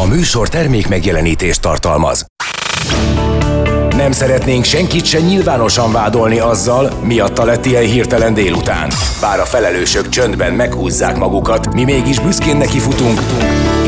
A műsor termék megjelenítést tartalmaz. Nem szeretnénk senkit se nyilvánosan vádolni azzal, miatta lett ilyen hirtelen délután. Bár a felelősök csöndben meghúzzák magukat, mi mégis büszkén nekifutunk,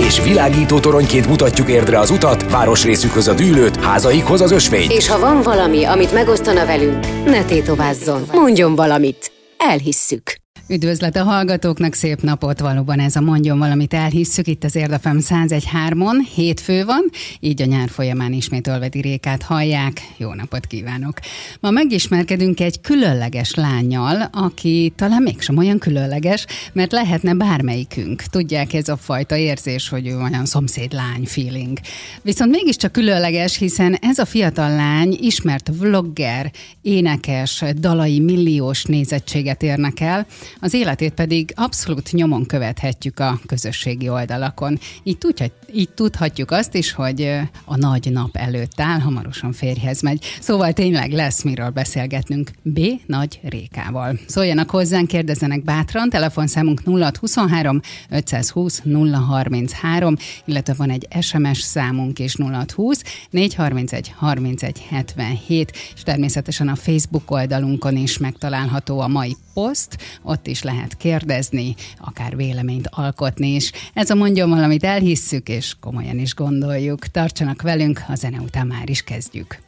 és világító toronyként mutatjuk érdre az utat, városrészükhöz a dűlőt, házaikhoz az ösvényt. És ha van valami, amit megosztana velünk, ne tétovázzon, mondjon valamit. Elhisszük. Üdvözlet a hallgatóknak, szép napot valóban ez a mondjon valamit elhisszük itt az Érdefem 101.3-on, hétfő van, így a nyár folyamán ismét Olvedi Rékát hallják. Jó napot kívánok! Ma megismerkedünk egy különleges lányjal, aki talán mégsem olyan különleges, mert lehetne bármelyikünk. Tudják ez a fajta érzés, hogy ő olyan szomszédlány feeling. Viszont mégiscsak különleges, hiszen ez a fiatal lány ismert vlogger, énekes, dalai milliós nézettséget érnek el, az életét pedig abszolút nyomon követhetjük a közösségi oldalakon. Így, tudhat, így tudhatjuk azt is, hogy a nagy nap előtt áll, hamarosan férjhez megy. Szóval tényleg lesz miről beszélgetnünk B. Nagy Rékával. Szóljanak hozzánk, kérdezzenek bátran, telefonszámunk 0623 520 033, illetve van egy SMS számunk is 0620 431 31 77, és természetesen a Facebook oldalunkon is megtalálható a mai poszt, ott is lehet kérdezni, akár véleményt alkotni is. Ez a mondjon valamit elhisszük, és komolyan is gondoljuk. Tartsanak velünk, a zene után már is kezdjük.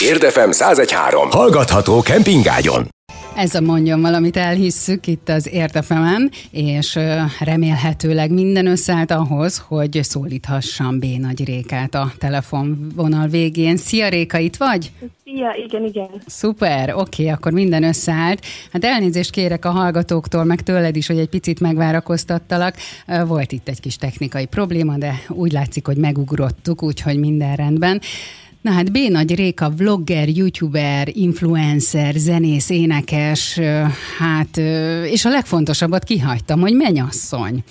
Érdefem 1013. Hallgatható kempingágyon. Ez a mondjon valamit elhisszük itt az Érdefemen, és remélhetőleg minden összeállt ahhoz, hogy szólíthassam B. Nagy Rékát a telefonvonal végén. Szia Réka, itt vagy? Szia, igen, igen. Szuper, oké, akkor minden összeállt. Hát elnézést kérek a hallgatóktól, meg tőled is, hogy egy picit megvárakoztattalak. Volt itt egy kis technikai probléma, de úgy látszik, hogy megugrottuk, úgyhogy minden rendben. Na hát B. Nagy Réka, vlogger, youtuber, influencer, zenész, énekes, hát, és a legfontosabbat kihagytam, hogy mennyasszony.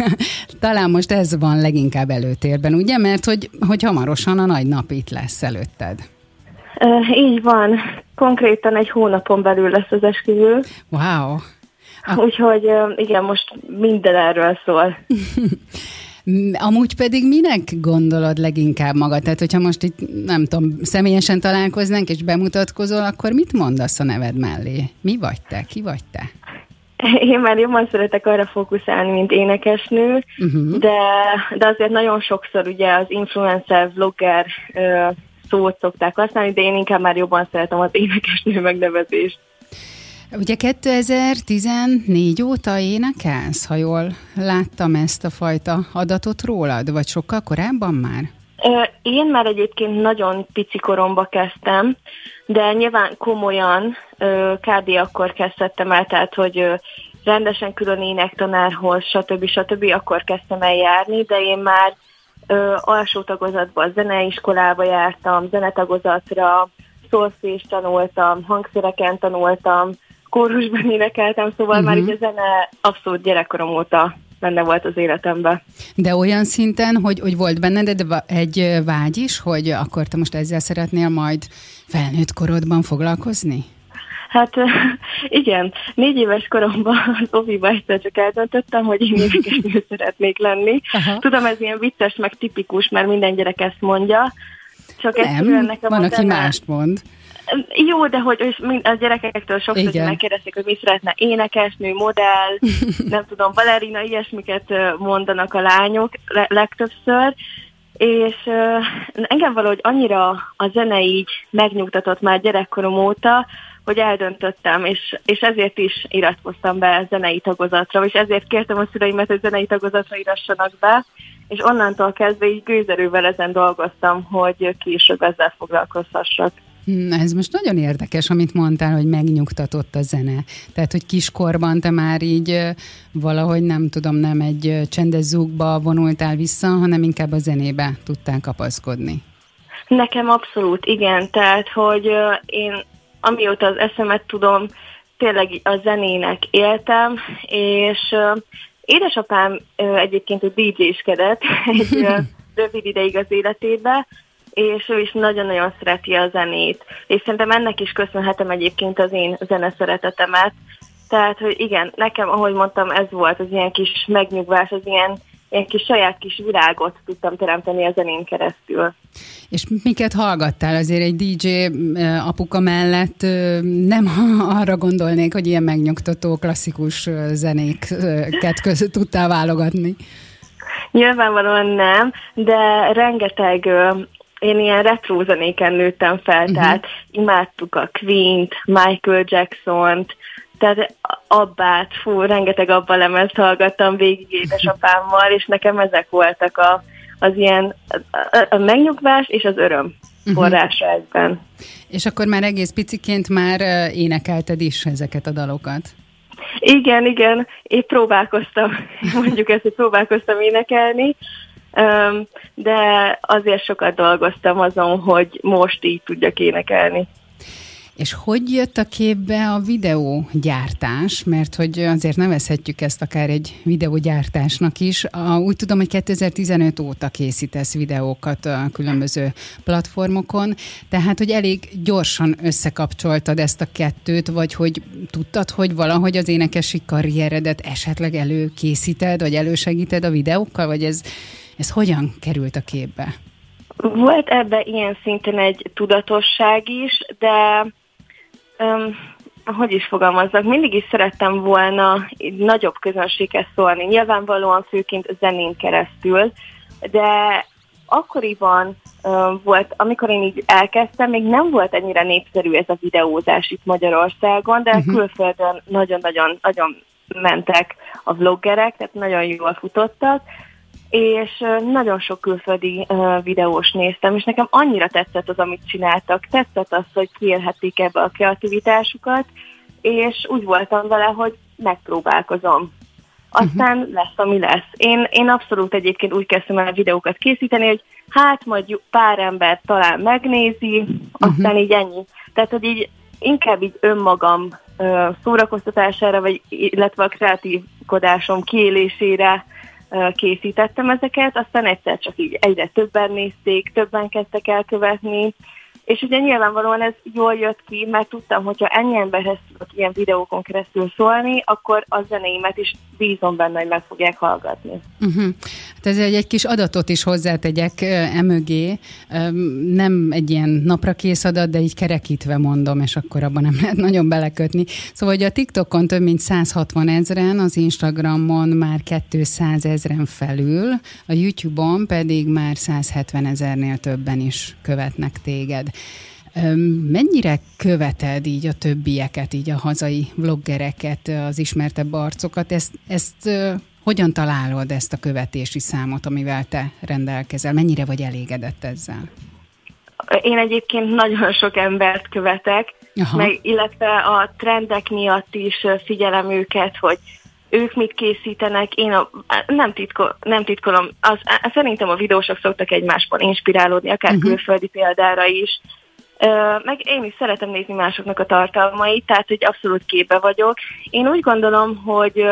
Talán most ez van leginkább előtérben, ugye? Mert hogy, hogy hamarosan a nagy nap itt lesz előtted. Uh, így van. Konkrétan egy hónapon belül lesz az esküvő. Wow. A... Úgyhogy igen, most minden erről szól. Amúgy pedig minek gondolod leginkább magad? Tehát, hogyha most itt, nem tudom, személyesen találkoznánk és bemutatkozol, akkor mit mondasz a neved mellé? Mi vagy te? Ki vagy te? Én már jobban szeretek arra fókuszálni, mint énekesnő, uh-huh. de, de azért nagyon sokszor ugye az influencer, vlogger szót szokták használni, de én inkább már jobban szeretem az énekesnő megnevezést. Ugye 2014 óta énekelsz, ha jól láttam ezt a fajta adatot rólad, vagy sokkal korábban már? Én már egyébként nagyon pici koromba kezdtem, de nyilván komolyan kb. akkor kezdtem el, tehát hogy rendesen külön énektanárhoz, stb. stb. akkor kezdtem el járni, de én már alsó tagozatban, zeneiskolába jártam, zenetagozatra, szólszést tanultam, hangszereken tanultam, kórusban énekeltem, szóval uh-huh. már így a zene abszolút gyerekkorom óta benne volt az életemben. De olyan szinten, hogy, hogy volt benned egy vágy is, hogy akkor te most ezzel szeretnél majd felnőtt korodban foglalkozni? Hát igen, négy éves koromban az oviba egyszer csak eldöntöttem, hogy én énekesnő szeretnék lenni. Aha. Tudom, ez ilyen vicces, meg tipikus, mert minden gyerek ezt mondja. Csak Nem, nekem van, aki mást mond. Jó, de hogy a gyerekektől sokszor megkérdezik, hogy mi szeretne énekesnő, modell, nem tudom, balerina, ilyesmiket mondanak a lányok legtöbbször, és uh, engem valahogy annyira a zene így megnyugtatott már gyerekkorom óta, hogy eldöntöttem, és, és ezért is iratkoztam be a zenei tagozatra, és ezért kértem a szüleimet, hogy zenei tagozatra irassanak be, és onnantól kezdve így gőzerővel ezen dolgoztam, hogy később ezzel foglalkozhassak. Na, ez most nagyon érdekes, amit mondtál, hogy megnyugtatott a zene. Tehát, hogy kiskorban te már így valahogy nem tudom, nem egy csendes zúgba vonultál vissza, hanem inkább a zenébe tudtál kapaszkodni. Nekem abszolút, igen. Tehát, hogy én amióta az eszemet tudom, tényleg a zenének éltem, és édesapám egyébként a DJ-skedett egy rövid ideig az életébe, és ő is nagyon-nagyon szereti a zenét, és szerintem ennek is köszönhetem egyébként az én zeneszeretetemet. Tehát, hogy igen, nekem, ahogy mondtam, ez volt az ilyen kis megnyugvás, az ilyen egy kis saját kis világot tudtam teremteni a zenén keresztül. És miket hallgattál? Azért egy DJ apuka mellett nem arra gondolnék, hogy ilyen megnyugtató klasszikus zenéket között tudtál válogatni. Nyilvánvalóan nem, de rengeteg én ilyen retro zenéken nőttem fel, uh-huh. tehát imádtuk a Queen-t, Michael Jackson-t, tehát abbát, fú, rengeteg abba lemezt hallgattam végig édesapámmal, és nekem ezek voltak a, az ilyen a, a megnyugvás és az öröm uh-huh. forrása egyben. És akkor már egész piciként már énekelted is ezeket a dalokat? Igen, igen, én próbálkoztam, mondjuk ezt, hogy próbálkoztam énekelni, de azért sokat dolgoztam azon, hogy most így tudjak énekelni. És hogy jött a képbe a videógyártás? Mert hogy azért nevezhetjük ezt akár egy videógyártásnak is. A, úgy tudom, hogy 2015 óta készítesz videókat a különböző platformokon, tehát hogy elég gyorsan összekapcsoltad ezt a kettőt, vagy hogy tudtad, hogy valahogy az énekesi karrieredet esetleg előkészíted, vagy elősegíted a videókkal, vagy ez, ez hogyan került a képbe? Volt ebbe ilyen szinten egy tudatosság is, de um, hogy is fogalmazzak, mindig is szerettem volna nagyobb közönséghez szólni, nyilvánvalóan főként zenén keresztül, de akkoriban uh, volt, amikor én így elkezdtem, még nem volt ennyire népszerű ez a videózás itt Magyarországon, de uh-huh. külföldön nagyon-nagyon nagyon mentek a vloggerek, tehát nagyon jól futottak, és nagyon sok külföldi videós néztem, és nekem annyira tetszett az, amit csináltak. Tetszett az, hogy kiélhetik ebbe a kreativitásukat, és úgy voltam vele, hogy megpróbálkozom. Aztán uh-huh. lesz, ami lesz. Én, én abszolút egyébként úgy kezdtem el a videókat készíteni, hogy hát majd pár ember talán megnézi, aztán uh-huh. így ennyi. Tehát, hogy így inkább így önmagam szórakoztatására, vagy illetve a kreatívkodásom kiélésére készítettem ezeket, aztán egyszer csak így egyre többen nézték, többen kezdtek el követni, és ugye nyilvánvalóan ez jól jött ki, mert tudtam, hogyha ennyi emberhez tudok ilyen videókon keresztül szólni, akkor a zenéimet is bízom benne, hogy meg fogják hallgatni. Uh-huh. Hát ez egy kis adatot is hozzátegyek emögé. Nem egy ilyen napra kész adat, de így kerekítve mondom, és akkor abban nem lehet nagyon belekötni. Szóval, hogy a TikTokon több mint 160 ezeren, az Instagramon már 200 ezeren felül, a YouTube-on pedig már 170 ezernél többen is követnek téged. Mennyire követed így a többieket, így a hazai vloggereket, az ismertebb arcokat? Ezt, ezt hogyan találod ezt a követési számot, amivel te rendelkezel? Mennyire vagy elégedett ezzel? Én egyébként nagyon sok embert követek, meg, illetve a trendek miatt is figyelem őket, hogy ők mit készítenek, én a, nem, titko, nem titkolom, az, szerintem a videósok szoktak egymásban inspirálódni, akár uh-huh. külföldi példára is, meg én is szeretem nézni másoknak a tartalmait, tehát hogy abszolút képbe vagyok. Én úgy gondolom, hogy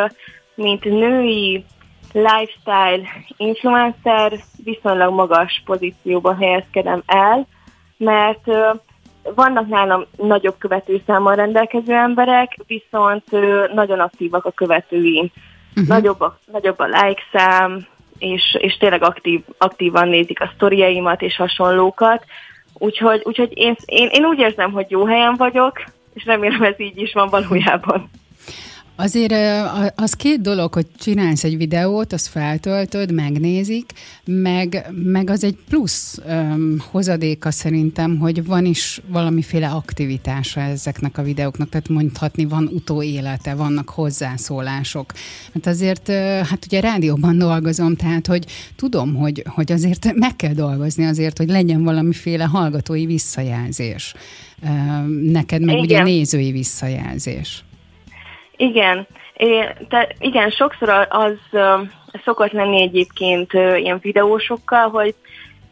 mint női lifestyle influencer viszonylag magas pozícióban helyezkedem el, mert vannak nálam nagyobb követőszámmal rendelkező emberek, viszont nagyon aktívak a követőim. Uh-huh. Nagyobb, a, nagyobb a like szám, és, és tényleg aktív, aktívan nézik a sztoriaimat és hasonlókat. Úgyhogy, úgyhogy én, én, én úgy érzem, hogy jó helyen vagyok, és remélem ez így is van valójában. Azért az két dolog, hogy csinálsz egy videót, azt feltöltöd, megnézik, meg, meg az egy plusz um, hozadéka szerintem, hogy van is valamiféle aktivitása ezeknek a videóknak, tehát mondhatni van utóélete, vannak hozzászólások. Hát azért, hát ugye rádióban dolgozom, tehát hogy tudom, hogy, hogy azért meg kell dolgozni azért, hogy legyen valamiféle hallgatói visszajelzés. Neked meg Igen. ugye nézői visszajelzés. Igen, é, te, igen, sokszor az uh, szokott lenni egyébként uh, ilyen videósokkal, hogy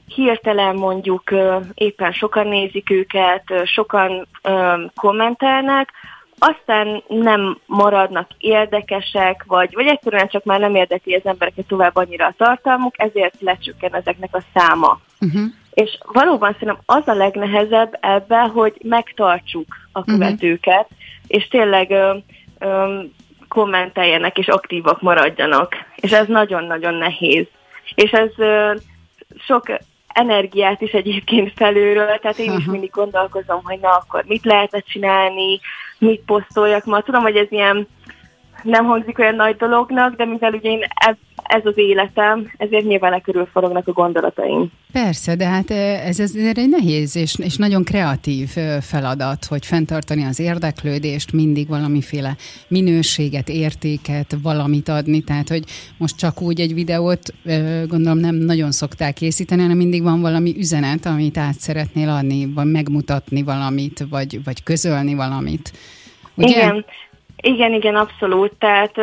hirtelen mondjuk uh, éppen sokan nézik őket, uh, sokan uh, kommentelnek, aztán nem maradnak érdekesek, vagy, vagy egyszerűen csak már nem érdekli az embereket tovább annyira a tartalmuk, ezért lecsökken ezeknek a száma. Uh-huh. És valóban szerintem az a legnehezebb ebben, hogy megtartsuk a követőket, uh-huh. és tényleg kommenteljenek és aktívak maradjanak. És ez nagyon-nagyon nehéz. És ez sok energiát is egyébként felülről, tehát én is mindig gondolkozom, hogy na akkor mit lehetne csinálni, mit posztoljak ma. Tudom, hogy ez ilyen nem hangzik olyan nagy dolognak, de mivel ugye én ez, ez az életem, ezért nyilván körül forognak a gondolataim. Persze, de hát ez azért egy nehéz és, és nagyon kreatív feladat, hogy fenntartani az érdeklődést, mindig valamiféle minőséget, értéket, valamit adni, tehát hogy most csak úgy egy videót gondolom nem nagyon szoktál készíteni, hanem mindig van valami üzenet, amit át szeretnél adni, vagy megmutatni valamit, vagy, vagy közölni valamit. Ugye? Igen, igen, igen, abszolút. Tehát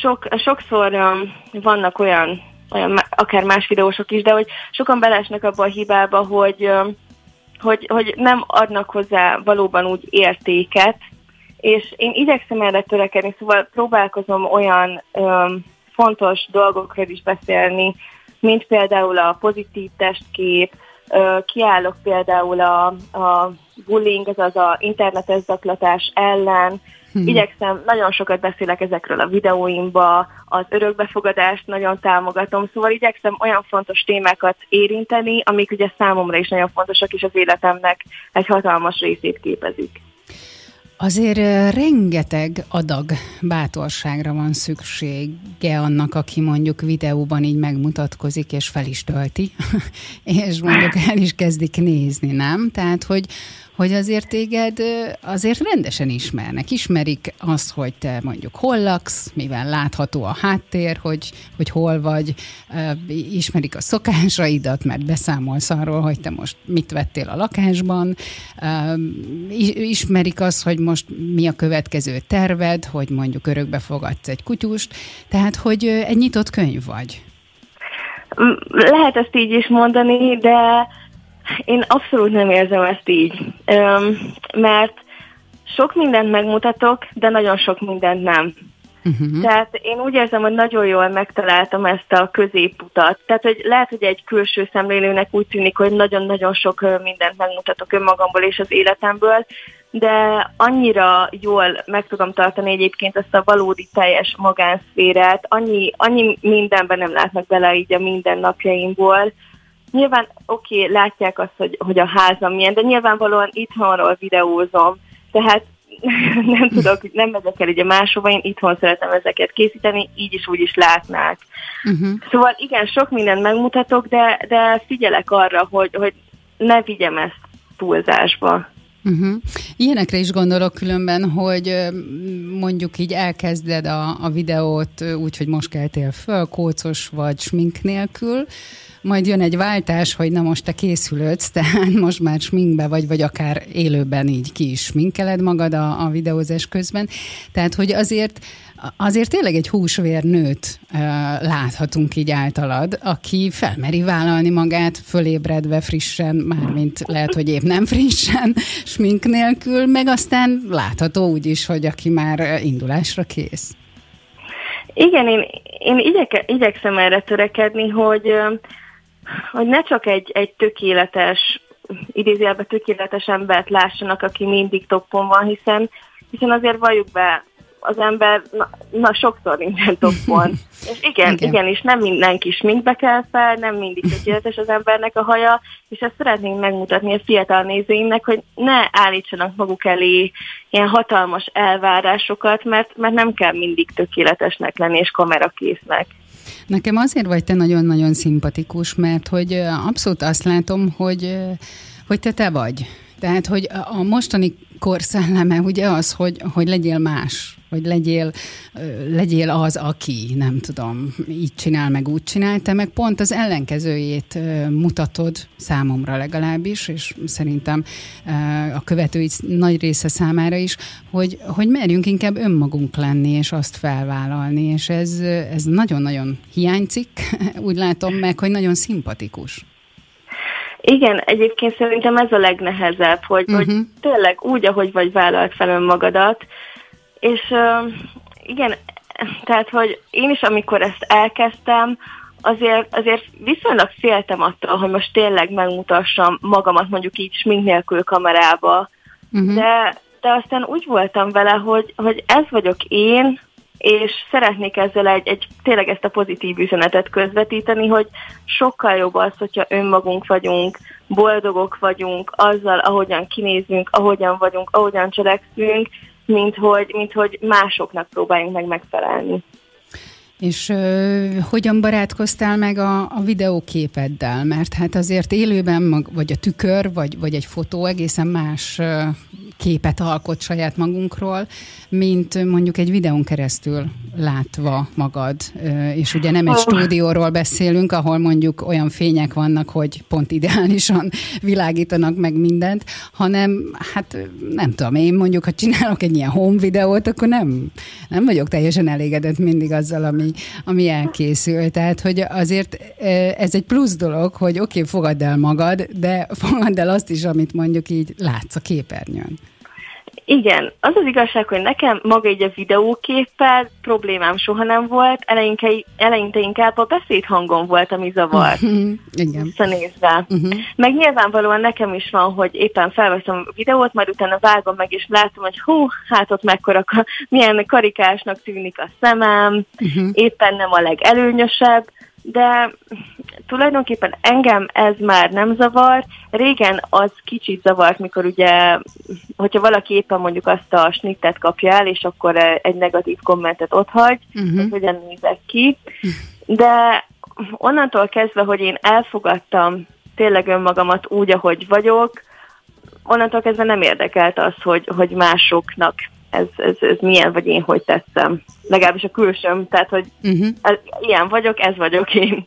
sok, sokszor vannak olyan, olyan, akár más videósok is, de hogy sokan belesnek abba a hibába, hogy, hogy, hogy nem adnak hozzá valóban úgy értéket, és én igyekszem erre törekedni, szóval próbálkozom olyan um, fontos dolgokról is beszélni, mint például a pozitív testkép, kiállok például a, a bullying, azaz a internetes zaklatás ellen, Hmm. Igyekszem, nagyon sokat beszélek ezekről a videóimba, az örökbefogadást nagyon támogatom, szóval igyekszem olyan fontos témákat érinteni, amik ugye számomra is nagyon fontosak, és az életemnek egy hatalmas részét képezik. Azért rengeteg adag bátorságra van szüksége annak, aki mondjuk videóban így megmutatkozik, és fel is tölti, és mondjuk el is kezdik nézni, nem? Tehát, hogy hogy azért téged azért rendesen ismernek. Ismerik azt, hogy te mondjuk hol laksz, mivel látható a háttér, hogy, hogy hol vagy, ismerik a szokásaidat, mert beszámolsz arról, hogy te most mit vettél a lakásban, ismerik azt, hogy most mi a következő terved, hogy mondjuk örökbe fogadsz egy kutyust, tehát, hogy egy nyitott könyv vagy. Lehet ezt így is mondani, de én abszolút nem érzem ezt így, mert sok mindent megmutatok, de nagyon sok mindent nem. Uh-huh. Tehát én úgy érzem, hogy nagyon jól megtaláltam ezt a középutat. Tehát, hogy lehet, hogy egy külső szemlélőnek úgy tűnik, hogy nagyon-nagyon sok mindent megmutatok önmagamból és az életemből, de annyira jól meg tudom tartani egyébként ezt a valódi teljes magánszférát, annyi, annyi mindenben nem látnak bele így a mindennapjaimból, Nyilván oké, okay, látják azt, hogy, hogy a házam milyen, de nyilvánvalóan itthonról videózom, tehát nem tudok, nem megyek el ugye máshova, én itthon szeretem ezeket készíteni, így is úgy is látnák. Uh-huh. Szóval igen, sok mindent megmutatok, de, de figyelek arra, hogy, hogy ne vigyem ezt túlzásba. Uh-huh. Ilyenekre is gondolok különben, hogy mondjuk így elkezded a, a videót úgy, hogy most keltél föl, kócos vagy smink nélkül, majd jön egy váltás, hogy na most te készülődsz, tehát most már sminkbe vagy, vagy akár élőben így ki is sminkeled magad a, a videózás közben. Tehát, hogy azért azért tényleg egy húsvér nőt láthatunk így általad, aki felmeri vállalni magát, fölébredve frissen, mármint lehet, hogy épp nem frissen, smink nélkül, meg aztán látható úgy is, hogy aki már indulásra kész. Igen, én, én igyek, igyekszem erre törekedni, hogy hogy ne csak egy, egy tökéletes, idézőjelben tökéletes embert lássanak, aki mindig toppon van, hiszen, hiszen azért valljuk be, az ember na, na sokszor minden toppon. és igen, igen, igen, és nem mindenki sminkbe kell fel, nem mindig tökéletes az embernek a haja, és ezt szeretnénk megmutatni a fiatal nézőinknek, hogy ne állítsanak maguk elé ilyen hatalmas elvárásokat, mert, mert nem kell mindig tökéletesnek lenni és kamerakésznek. Nekem azért vagy te nagyon-nagyon szimpatikus, mert hogy abszolút azt látom, hogy, hogy te te vagy. Tehát, hogy a mostani korszelleme ugye az, hogy, hogy legyél más, hogy legyél, legyél az, aki, nem tudom, így csinál, meg úgy csinál, te meg pont az ellenkezőjét mutatod számomra legalábbis, és szerintem a követői nagy része számára is, hogy, hogy merjünk inkább önmagunk lenni, és azt felvállalni, és ez, ez nagyon-nagyon hiányzik, úgy látom meg, hogy nagyon szimpatikus. Igen, egyébként szerintem ez a legnehezebb, hogy, uh-huh. hogy mhm. tényleg úgy, ahogy vagy vállalt fel önmagadat, és uh, igen, tehát, hogy én is, amikor ezt elkezdtem, azért, azért viszonylag féltem attól, hogy most tényleg megmutassam magamat mondjuk így smink nélkül kamerába, uh-huh. de de aztán úgy voltam vele, hogy, hogy ez vagyok én, és szeretnék ezzel egy, egy tényleg ezt a pozitív üzenetet közvetíteni, hogy sokkal jobb az, hogyha önmagunk vagyunk, boldogok vagyunk azzal, ahogyan kinézünk, ahogyan vagyunk, ahogyan cselekszünk, mint hogy, mint hogy másoknak próbáljunk meg megfelelni. És ö, hogyan barátkoztál meg a, a videóképeddel? Mert hát azért élőben, mag, vagy a tükör, vagy, vagy egy fotó egészen más ö, képet alkot saját magunkról, mint mondjuk egy videón keresztül látva magad. És ugye nem egy stúdióról beszélünk, ahol mondjuk olyan fények vannak, hogy pont ideálisan világítanak meg mindent, hanem hát nem tudom, én mondjuk, ha csinálok egy ilyen home videót, akkor nem, nem vagyok teljesen elégedett mindig azzal, ami, ami elkészül. Tehát, hogy azért ez egy plusz dolog, hogy oké, okay, fogadd el magad, de fogadd el azt is, amit mondjuk így látsz a képernyőn. Igen, az az igazság, hogy nekem maga így a videóképpel problémám soha nem volt, eleinte, eleinte inkább a beszédhangon volt, ami zavart. Uh-huh. Igen. Visszanézve. Uh-huh. Meg nyilvánvalóan nekem is van, hogy éppen felveszem a videót, majd utána vágom meg, és látom, hogy hú, hát ott mekkora, milyen karikásnak tűnik a szemem, uh-huh. éppen nem a legelőnyösebb, de tulajdonképpen engem ez már nem zavar. Régen az kicsit zavart, mikor ugye, hogyha valaki éppen mondjuk azt a snittet kapja el, és akkor egy negatív kommentet otthagy, uh-huh. hogy hogyan nézek ki. De onnantól kezdve, hogy én elfogadtam tényleg önmagamat úgy, ahogy vagyok, onnantól kezdve nem érdekelt az, hogy, hogy másoknak ez, ez, ez milyen, vagy én hogy tetszem. Legalábbis a külsőm, tehát, hogy uh-huh. ez, ilyen vagyok, ez vagyok én.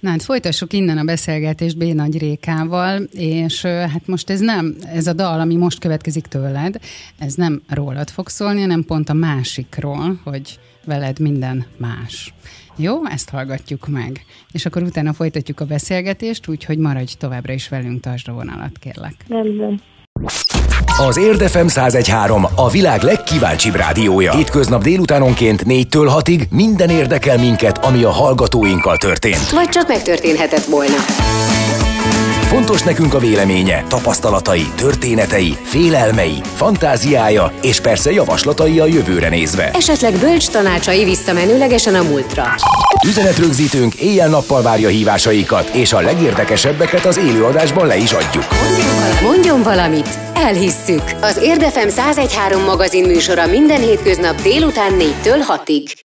Na hát folytassuk innen a beszélgetést B. Nagy Rékával, és hát most ez nem, ez a dal, ami most következik tőled, ez nem rólad fog szólni, hanem pont a másikról, hogy veled minden más. Jó, ezt hallgatjuk meg. És akkor utána folytatjuk a beszélgetést, úgyhogy maradj továbbra is velünk, tartsd a vonalat, kérlek. Nem, Az Érdefem 1013 a világ legkíváncsibb rádiója. Hétköznap délutánonként 4-től 6-ig minden érdekel minket, ami a hallgatóinkkal történt. Vagy csak megtörténhetett volna. Fontos nekünk a véleménye, tapasztalatai, történetei, félelmei, fantáziája és persze javaslatai a jövőre nézve. Esetleg bölcs tanácsai visszamenőlegesen a múltra. Üzenetrögzítőnk éjjel-nappal várja hívásaikat, és a legérdekesebbeket az élőadásban le is adjuk. Mondjon valamit, elhisszük. Az Érdefem 1013 magazin műsora minden hétköznap délután 4-től 6-ig.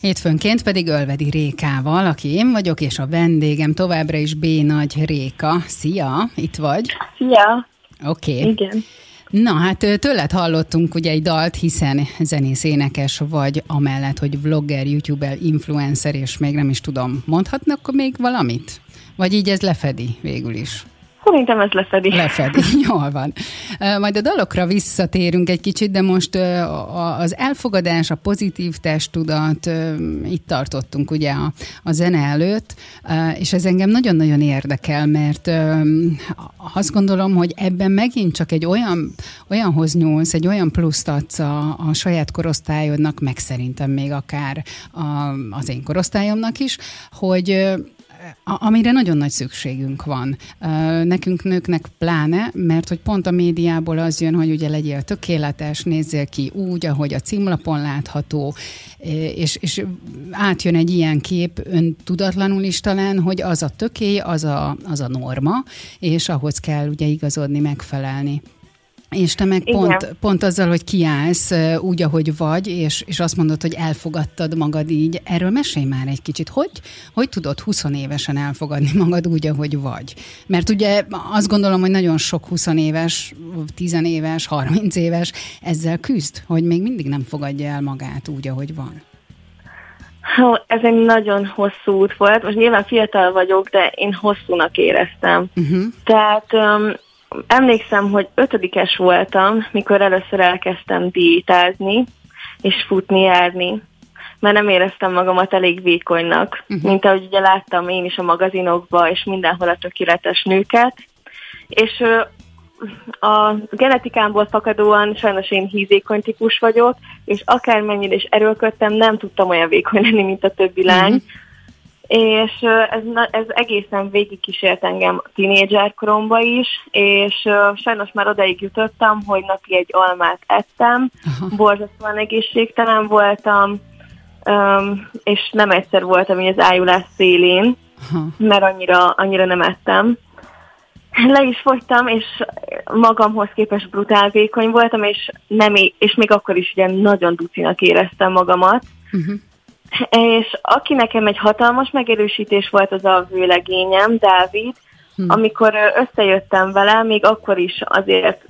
Hétfőnként pedig Ölvedi Rékával, aki én vagyok, és a vendégem továbbra is B. Nagy Réka. Szia, itt vagy? Szia. Oké. Okay. Igen. Na hát tőled hallottunk ugye egy dalt, hiszen zenész énekes vagy, amellett, hogy vlogger, youtuber, influencer, és még nem is tudom, mondhatnak még valamit? Vagy így ez lefedi végül is? Szerintem ez lefedi. Lefedi, jól van. Majd a dalokra visszatérünk egy kicsit, de most az elfogadás, a pozitív testtudat, itt tartottunk ugye a, a zene előtt, és ez engem nagyon-nagyon érdekel, mert azt gondolom, hogy ebben megint csak egy olyan, olyanhoz nyúlsz, egy olyan pluszt adsz a, a saját korosztályodnak, meg szerintem még akár a, az én korosztályomnak is, hogy amire nagyon nagy szükségünk van. Nekünk nőknek pláne, mert hogy pont a médiából az jön, hogy ugye legyél tökéletes, nézzél ki úgy, ahogy a címlapon látható, és, és átjön egy ilyen kép ön tudatlanul is talán, hogy az a töké, az a, az a norma, és ahhoz kell ugye igazodni, megfelelni. És te meg pont, pont azzal, hogy kiállsz úgy, ahogy vagy, és, és azt mondod, hogy elfogadtad magad így, erről mesélj már egy kicsit. Hogy, hogy tudod 20 évesen elfogadni magad úgy, ahogy vagy? Mert ugye azt gondolom, hogy nagyon sok 20 éves, 10 éves, 30 éves ezzel küzd, hogy még mindig nem fogadja el magát úgy, ahogy van. Ez egy nagyon hosszú út volt. Most nyilván fiatal vagyok, de én hosszúnak éreztem. Uh-huh. Tehát um, emlékszem, hogy ötödikes voltam, mikor először elkezdtem diétázni, és futni, járni. Mert nem éreztem magamat elég vékonynak, uh-huh. mint ahogy ugye láttam én is a magazinokba, és mindenhol a tökéletes nőket. És a genetikámból fakadóan sajnos én hízékony típus vagyok, és akármennyire is erőlködtem, nem tudtam olyan vékony lenni, mint a többi lány. Uh-huh és ez, ez egészen végig kísért engem tínédzser koromba is, és sajnos már odaig jutottam, hogy napi egy almát ettem, Aha. borzasztóan egészségtelen voltam, és nem egyszer voltam így az ájulás szélén, Aha. mert annyira, annyira nem ettem. Le is fogytam, és magamhoz képest brutál vékony voltam, és, nem, és még akkor is ugye nagyon ducinak éreztem magamat. Uh-huh. És aki nekem egy hatalmas megerősítés volt, az a vőlegényem, Dávid, hmm. amikor összejöttem vele, még akkor is azért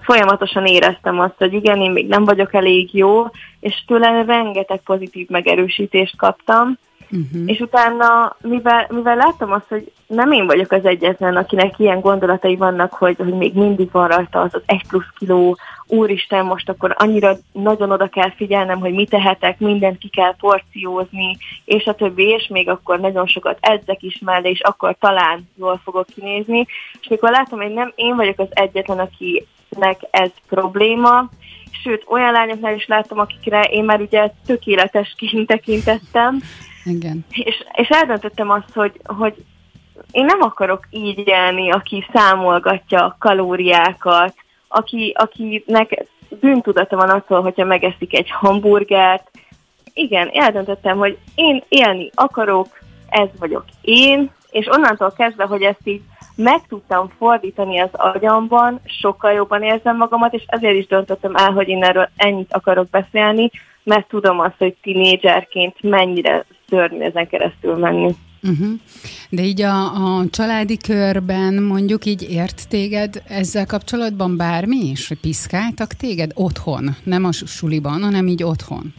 folyamatosan éreztem azt, hogy igen, én még nem vagyok elég jó, és tőle rengeteg pozitív megerősítést kaptam, Uh-huh. És utána, mivel, mivel láttam azt, hogy nem én vagyok az egyetlen, akinek ilyen gondolatai vannak, hogy, hogy még mindig van rajta az az egy plusz kiló, úristen, most akkor annyira nagyon oda kell figyelnem, hogy mit tehetek, mindent ki kell porciózni, és a többi, és még akkor nagyon sokat edzek is mellé, és akkor talán jól fogok kinézni. És mikor látom, hogy nem én vagyok az egyetlen, akinek ez probléma, sőt, olyan lányoknál is láttam, akikre én már ugye tökéletesként tekintettem, igen. És, és eldöntöttem azt, hogy, hogy én nem akarok így élni, aki számolgatja a kalóriákat, aki, akinek bűntudata van attól, hogyha megeszik egy hamburgert. Igen, eldöntöttem, hogy én élni akarok, ez vagyok én, és onnantól kezdve, hogy ezt így meg tudtam fordítani az agyamban, sokkal jobban érzem magamat, és ezért is döntöttem el, hogy én erről ennyit akarok beszélni, mert tudom azt, hogy tinédzserként mennyire szörnyű ezen keresztül menni. Uh-huh. De így a, a családi körben mondjuk így ért téged ezzel kapcsolatban bármi is? Hogy piszkáltak téged otthon? Nem a suliban, hanem így otthon?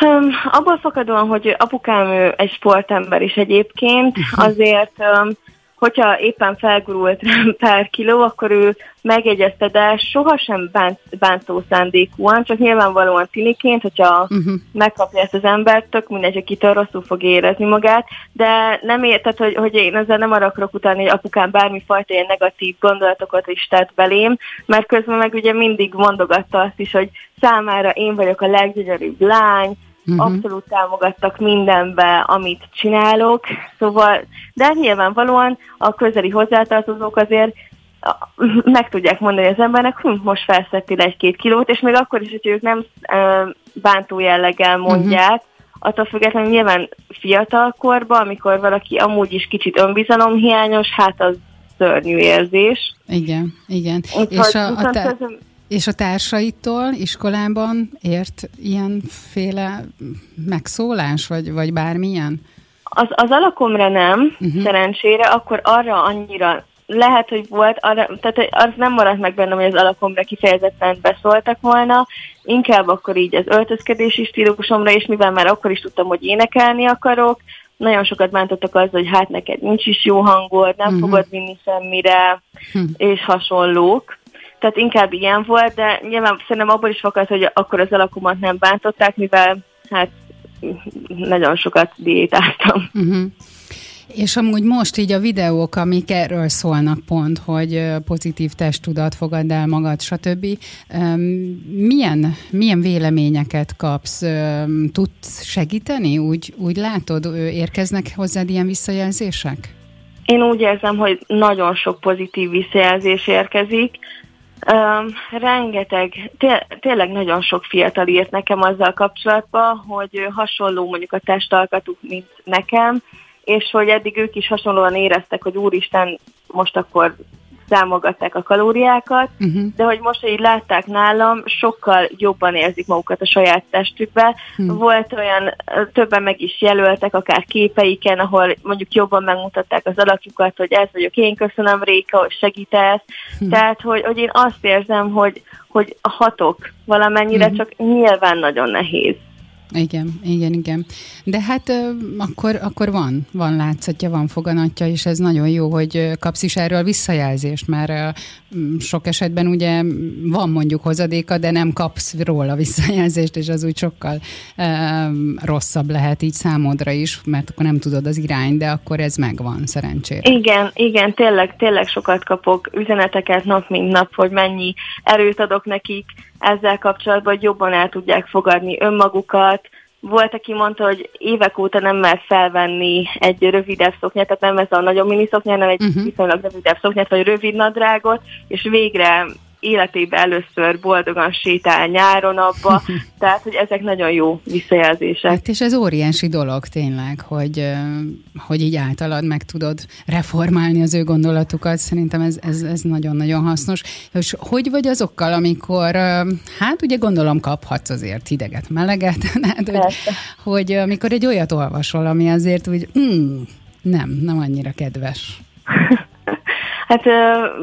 Um, abból fakadóan, hogy apukám ő egy sportember is egyébként, uh-huh. azért um, hogyha éppen felgurult pár kiló, akkor ő megjegyezte, de sohasem bánt, bántó szándékúan, csak nyilvánvalóan tiniként, hogyha uh-huh. megkapja ezt az embert, tök mindegy, akitől rosszul fog érezni magát, de nem érted, hogy, hogy én ezzel nem arra akarok utáni, hogy apukám bármifajta ilyen negatív gondolatokat is tett belém, mert közben meg ugye mindig mondogatta azt is, hogy számára én vagyok a leggyönyörűbb lány, uh-huh. abszolút támogattak mindenbe, amit csinálok, szóval, de nyilvánvalóan a közeli hozzátartozók azért meg tudják mondani az embernek, hm, most felszettél egy-két kilót, és még akkor is, hogy ők nem bántó jelleggel mondják, uh-huh. attól függetlenül nyilván fiatal korban, amikor valaki amúgy is kicsit önbizalomhiányos, hát az szörnyű érzés. Igen, igen. Úgy, és a, a te... És a társaitól iskolában ért ilyenféle megszólás, vagy, vagy bármilyen? Az, az alakomra nem, uh-huh. szerencsére, akkor arra annyira lehet, hogy volt, arra, tehát az nem maradt meg bennem, hogy az alakomra kifejezetten beszóltak volna, inkább akkor így az öltözkedési stílusomra, és mivel már akkor is tudtam, hogy énekelni akarok, nagyon sokat bántottak az, hogy hát neked nincs is jó hangod, nem uh-huh. fogod vinni semmire, uh-huh. és hasonlók tehát inkább ilyen volt, de nyilván szerintem abból is fakad, hogy akkor az alakomat nem bántották, mivel hát nagyon sokat diétáztam. Uh-huh. És amúgy most így a videók, amik erről szólnak pont, hogy pozitív testtudat, fogad el magad, stb. Milyen, milyen véleményeket kapsz? Tudsz segíteni? Úgy, úgy látod, érkeznek hozzád ilyen visszajelzések? Én úgy érzem, hogy nagyon sok pozitív visszajelzés érkezik. Rengeteg, té- tényleg nagyon sok fiatal írt nekem azzal kapcsolatban, hogy hasonló mondjuk a testalkatuk, mint nekem, és hogy eddig ők is hasonlóan éreztek, hogy úristen, most akkor számolgatták a kalóriákat, uh-huh. de hogy most, hogy így látták nálam, sokkal jobban érzik magukat a saját testükbe. Uh-huh. Volt olyan, többen meg is jelöltek, akár képeiken, ahol mondjuk jobban megmutatták az alakjukat, hogy ez vagyok én, köszönöm Réka, hogy segítesz. Uh-huh. Tehát, hogy, hogy én azt érzem, hogy, hogy hatok valamennyire, uh-huh. csak nyilván nagyon nehéz. Igen, igen, igen. De hát akkor, akkor van, van látszatja, van foganatja, és ez nagyon jó, hogy kapsz is erről visszajelzést, mert sok esetben ugye van mondjuk hozadéka, de nem kapsz róla visszajelzést, és az úgy sokkal um, rosszabb lehet így számodra is, mert akkor nem tudod az irány, de akkor ez megvan szerencsére. Igen, igen, tényleg, tényleg sokat kapok üzeneteket nap mint nap, hogy mennyi erőt adok nekik ezzel kapcsolatban, hogy jobban el tudják fogadni önmagukat, volt, aki mondta, hogy évek óta nem mer felvenni egy rövidebb szoknyát, tehát nem ez a nagyon mini hanem egy uh-huh. viszonylag rövidebb szoknyát, vagy rövid nadrágot, és végre életében először boldogan sétál nyáron abba, tehát hogy ezek nagyon jó visszajelzések. Hát és ez óriási dolog tényleg, hogy, hogy így általad meg tudod reformálni az ő gondolatukat, szerintem ez, ez, ez nagyon-nagyon hasznos. És hogy vagy azokkal, amikor, hát ugye gondolom kaphatsz azért hideget, meleget, hát, hogy, hogy amikor egy olyat olvasol, ami azért úgy, mm, nem, nem annyira kedves. Hát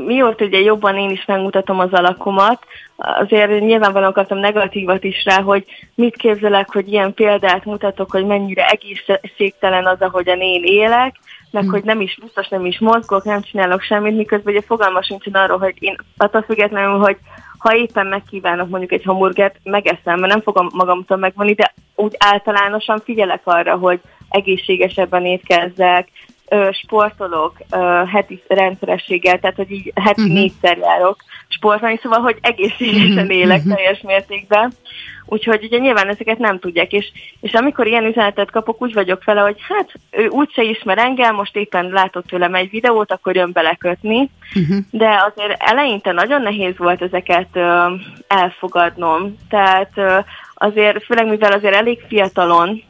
mióta ugye jobban én is megmutatom az alakomat, azért nyilvánvalóan kaptam negatívat is rá, hogy mit képzelek, hogy ilyen példát mutatok, hogy mennyire egészségtelen az, ahogyan én élek, meg hm. hogy nem is biztos nem is mozgok, nem csinálok semmit, miközben ugye fogalma sincsen arról, hogy én attól függetlenül, hogy ha éppen megkívánok mondjuk egy hamburgert, megeszem, mert nem fogom magamtól megvonni, de úgy általánosan figyelek arra, hogy egészségesebben étkezzek, sportolok heti rendszerességgel, tehát hogy így heti uh-huh. négyszer járok sportolni, szóval hogy egészségesen mhm. élek uh-huh. teljes mértékben. Úgyhogy ugye nyilván ezeket nem tudják, és, és amikor ilyen üzenetet kapok, úgy vagyok vele, hogy hát ő úgyse ismer engem, most éppen látott tőlem egy videót, akkor jön belekötni, uh-huh. de azért eleinte nagyon nehéz volt ezeket ö, elfogadnom, tehát ö, azért, főleg mivel azért elég fiatalon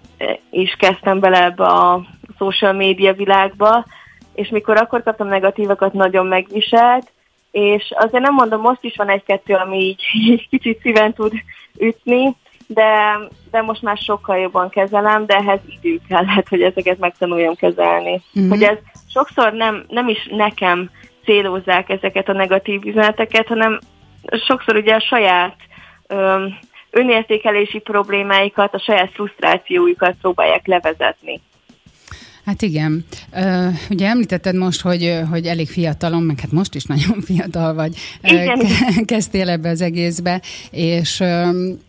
is kezdtem bele ebbe a social média világba, és mikor akkor kaptam negatívakat, nagyon megviselt, és azért nem mondom, most is van egy-kettő, ami így, így kicsit szíven tud ütni, de, de most már sokkal jobban kezelem, de ehhez idő kellett, hogy ezeket megtanuljam kezelni. Mm-hmm. Hogy ez sokszor nem, nem is nekem célozzák ezeket a negatív üzeneteket, hanem sokszor ugye a saját öm, önértékelési problémáikat, a saját frusztrációikat próbálják levezetni. Hát igen. Ugye említetted most, hogy, hogy elég fiatalon, meg hát most is nagyon fiatal vagy, igen. kezdtél ebbe az egészbe, és,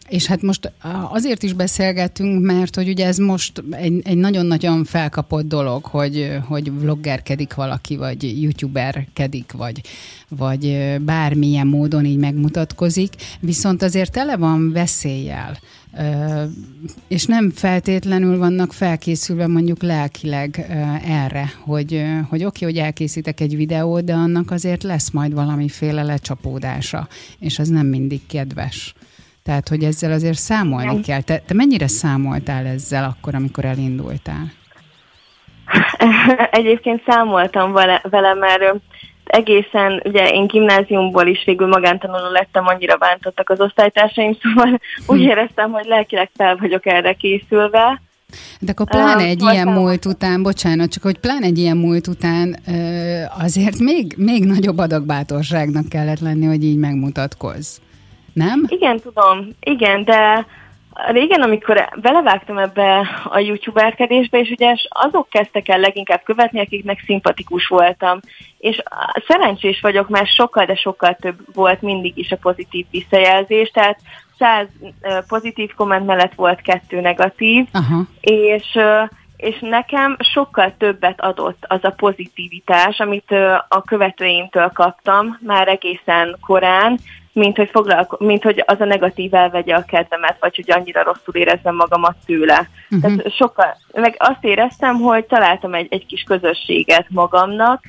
és hát most azért is beszélgetünk, mert hogy ugye ez most egy, egy nagyon-nagyon felkapott dolog, hogy, hogy vloggerkedik valaki, vagy youtuberkedik, vagy, vagy bármilyen módon így megmutatkozik, viszont azért tele van veszéllyel és nem feltétlenül vannak felkészülve mondjuk lelkileg erre, hogy, hogy oké, okay, hogy elkészítek egy videót, de annak azért lesz majd valamiféle lecsapódása, és az nem mindig kedves. Tehát, hogy ezzel azért számolni nem. kell. Te, te mennyire számoltál ezzel akkor, amikor elindultál? Egyébként számoltam vele, vele mert egészen, ugye én gimnáziumból is végül magántanuló lettem, annyira bántottak az osztálytársaim, szóval úgy hm. éreztem, hogy lelkileg fel vagyok erre készülve. De akkor pláne egy uh, ilyen múlt után, bocsánat, csak hogy pláne egy ilyen múlt után azért még, még nagyobb adagbátorságnak kellett lenni, hogy így megmutatkozz. Nem? Igen, tudom. Igen, de Régen, amikor belevágtam ebbe a youtuberkedésbe, és ugye azok kezdtek el leginkább követni, akiknek szimpatikus voltam. És szerencsés vagyok, mert sokkal, de sokkal több volt mindig is a pozitív visszajelzés, tehát száz pozitív komment mellett volt kettő negatív, Aha. és és nekem sokkal többet adott az a pozitivitás, amit a követőimtől kaptam már egészen korán, mint hogy, foglalko- mint hogy az a negatív elvegye a kedvemet, vagy hogy annyira rosszul érezzem magamat tőle. Uh-huh. Tehát sokkal, meg azt éreztem, hogy találtam egy, egy kis közösséget magamnak,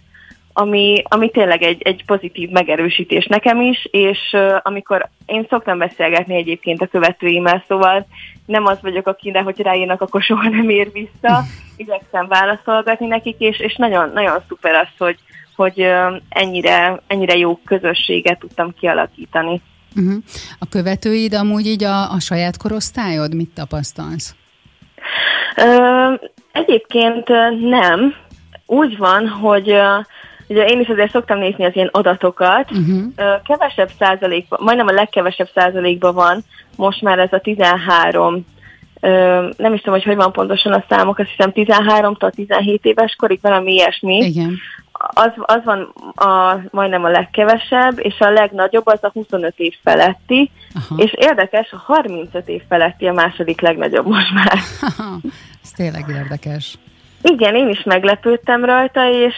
ami, ami tényleg egy, egy pozitív megerősítés nekem is, és uh, amikor én szoktam beszélgetni egyébként a követőimmel, szóval nem az vagyok, aki de hogy ráírnak, akkor soha nem ér vissza, igyekszem válaszolgatni nekik, és, és nagyon, nagyon szuper az, hogy, hogy ennyire, ennyire jó közösséget tudtam kialakítani. Uh-huh. A követőid amúgy így a, a saját korosztályod? Mit tapasztalsz? Ö, egyébként nem. Úgy van, hogy ugye én is azért szoktam nézni az ilyen adatokat. Uh-huh. Kevesebb százalékban, majdnem a legkevesebb százalékban van most már ez a 13 nem is tudom, hogy hogy van pontosan a számok, azt hiszem 13-tól 17 éves korig valami ilyesmi. Igen az, az van a, majdnem a legkevesebb, és a legnagyobb az a 25 év feletti, Aha. és érdekes, a 35 év feletti a második legnagyobb most már. Ez tényleg érdekes. Igen, én is meglepődtem rajta, és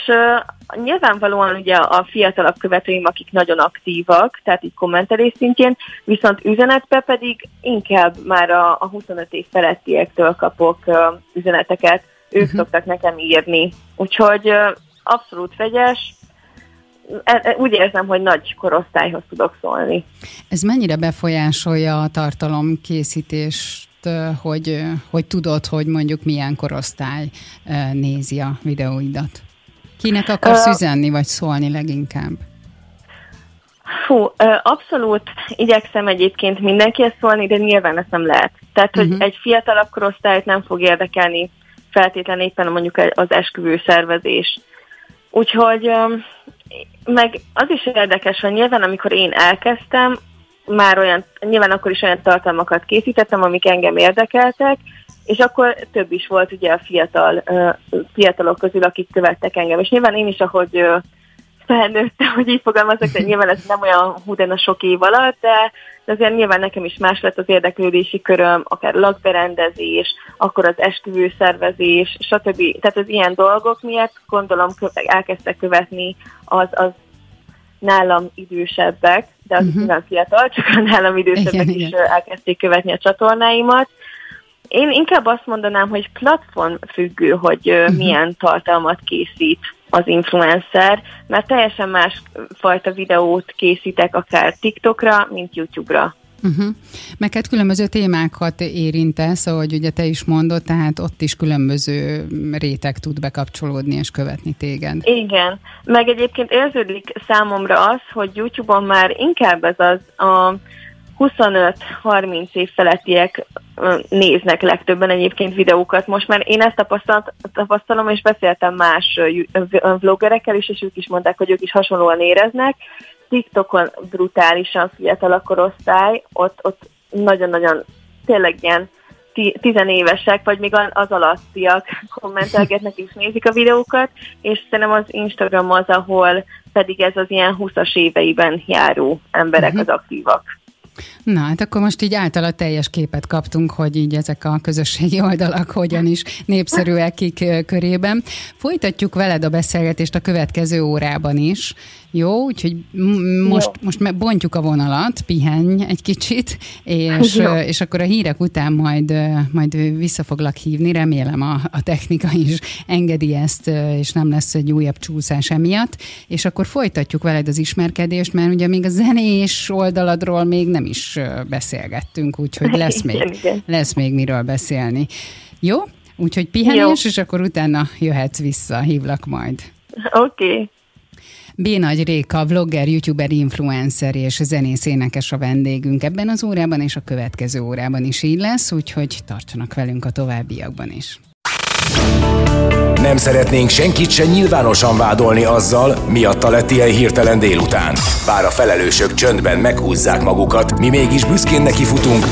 nyilvánvalóan ugye a fiatalabb követőim, akik nagyon aktívak, tehát így kommentelés szintjén, viszont üzenetbe pedig inkább már a, a 25 év felettiektől kapok uh, üzeneteket, ők uh-huh. szoktak nekem írni. Úgyhogy uh, abszolút vegyes, e, e, úgy érzem, hogy nagy korosztályhoz tudok szólni. Ez mennyire befolyásolja a tartalomkészítést, hogy, hogy tudod, hogy mondjuk milyen korosztály nézi a videóidat? Kinek akarsz uh, üzenni, vagy szólni leginkább? Fú, abszolút igyekszem egyébként mindenkihez szólni, de nyilván ezt nem lehet. Tehát, hogy uh-huh. egy fiatalabb korosztályt nem fog érdekelni feltétlenül éppen mondjuk az esküvő szervezés. Úgyhogy meg az is érdekes, hogy nyilván amikor én elkezdtem, már olyan, nyilván akkor is olyan tartalmakat készítettem, amik engem érdekeltek, és akkor több is volt ugye a fiatal, fiatalok közül, akik követtek engem. És nyilván én is, ahogy felnőttem, hogy így fogalmazok, de nyilván ez nem olyan hú, a sok év alatt, de, de azért nyilván nekem is más lett az érdeklődési köröm, akár lakberendezés, akkor az esküvőszervezés, stb. Tehát az ilyen dolgok miatt gondolom elkezdtek követni az, az nálam idősebbek, de az uh-huh. nem fiatal, csak a nálam idősebbek igen, is igen. elkezdték követni a csatornáimat. Én inkább azt mondanám, hogy platform függő, hogy uh-huh. milyen tartalmat készít az influencer, mert teljesen más fajta videót készítek akár TikTokra, mint YouTube-ra. Uh-huh. Meg hát különböző témákat érintesz, ahogy ugye te is mondod, tehát ott is különböző réteg tud bekapcsolódni és követni téged. Igen, meg egyébként érződik számomra az, hogy YouTube-on már inkább ez az a 25-30 év felettiek néznek legtöbben egyébként videókat. Most már én ezt tapasztalom, és beszéltem más vloggerekkel is, és ők is mondták, hogy ők is hasonlóan éreznek, TikTokon brutálisan fiatal a korosztály, ott, ott nagyon-nagyon tényleg ilyen tizenévesek, vagy még az alattiak kommentelgetnek és nézik a videókat, és szerintem az Instagram az, ahol pedig ez az ilyen 20-as éveiben járó emberek uh-huh. az aktívak. Na, hát akkor most így általa teljes képet kaptunk, hogy így ezek a közösségi oldalak hogyan is népszerűek kik körében. Folytatjuk veled a beszélgetést a következő órában is. Jó, úgyhogy most, Jó. most bontjuk a vonalat, pihenj egy kicsit, és, és akkor a hírek után majd, majd vissza foglak hívni, remélem a, a technika is engedi ezt, és nem lesz egy újabb csúszás emiatt, és akkor folytatjuk veled az ismerkedést, mert ugye még a zenés oldaladról még nem is beszélgettünk, úgyhogy lesz még, lesz még miről beszélni. Jó? Úgyhogy pihenés, Jó. és akkor utána jöhetsz vissza, hívlak majd. Oké. Okay. B. Nagy Réka, vlogger, youtuber, influencer és zenész énekes a vendégünk ebben az órában, és a következő órában is így lesz, úgyhogy tartsanak velünk a továbbiakban is. Nem szeretnénk senkit se nyilvánosan vádolni azzal, miatta lett ilyen hirtelen délután. Bár a felelősök csöndben meghúzzák magukat, mi mégis büszkén neki futunk,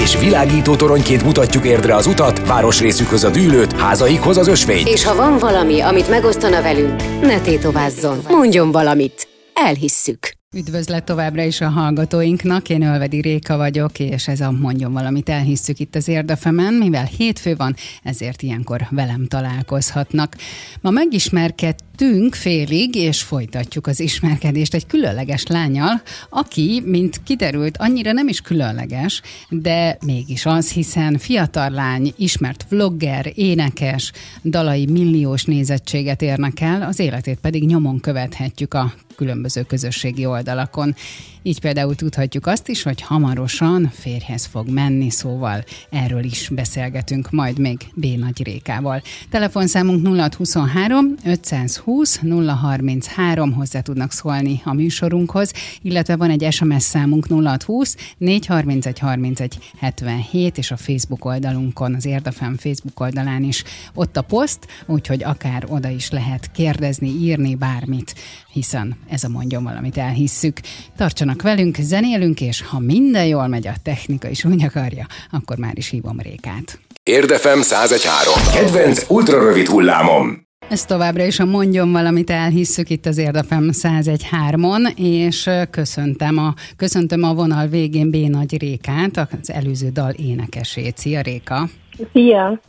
és világító toronyként mutatjuk érdre az utat, városrészükhöz a dűlőt, házaikhoz az ösvényt. És ha van valami, amit megosztana velünk, ne tétovázzon, mondjon valamit. Elhisszük. Üdvözlet továbbra is a hallgatóinknak, én Ölvedi Réka vagyok, és ez a mondjon valamit elhisszük itt az Érdefemen, mivel hétfő van, ezért ilyenkor velem találkozhatnak. Ma megismerkedtünk félig, és folytatjuk az ismerkedést egy különleges lányal, aki, mint kiderült, annyira nem is különleges, de mégis az, hiszen fiatal lány, ismert vlogger, énekes, dalai milliós nézettséget érnek el, az életét pedig nyomon követhetjük a különböző közösségi oldalakon. Így például tudhatjuk azt is, hogy hamarosan férjhez fog menni, szóval erről is beszélgetünk majd még B. Nagy Rékával. Telefonszámunk 0623 520 033, hozzá tudnak szólni a műsorunkhoz, illetve van egy SMS számunk 0620 431 31 77, és a Facebook oldalunkon, az Érdefem Facebook oldalán is ott a poszt, úgyhogy akár oda is lehet kérdezni, írni bármit, hiszen ez a mondjon valamit elhisszük. Tartsanak velünk, zenélünk, és ha minden jól megy, a technika is úgy akarja, akkor már is hívom Rékát. Érdefem 1013. Kedvenc ultrarövid hullámom. Ez továbbra is a mondjon valamit elhisszük itt az Érdefem 1013-on, és köszöntem a, köszöntöm a vonal végén B. Nagy Rékát, az előző dal énekesét. Szia Réka! Szia!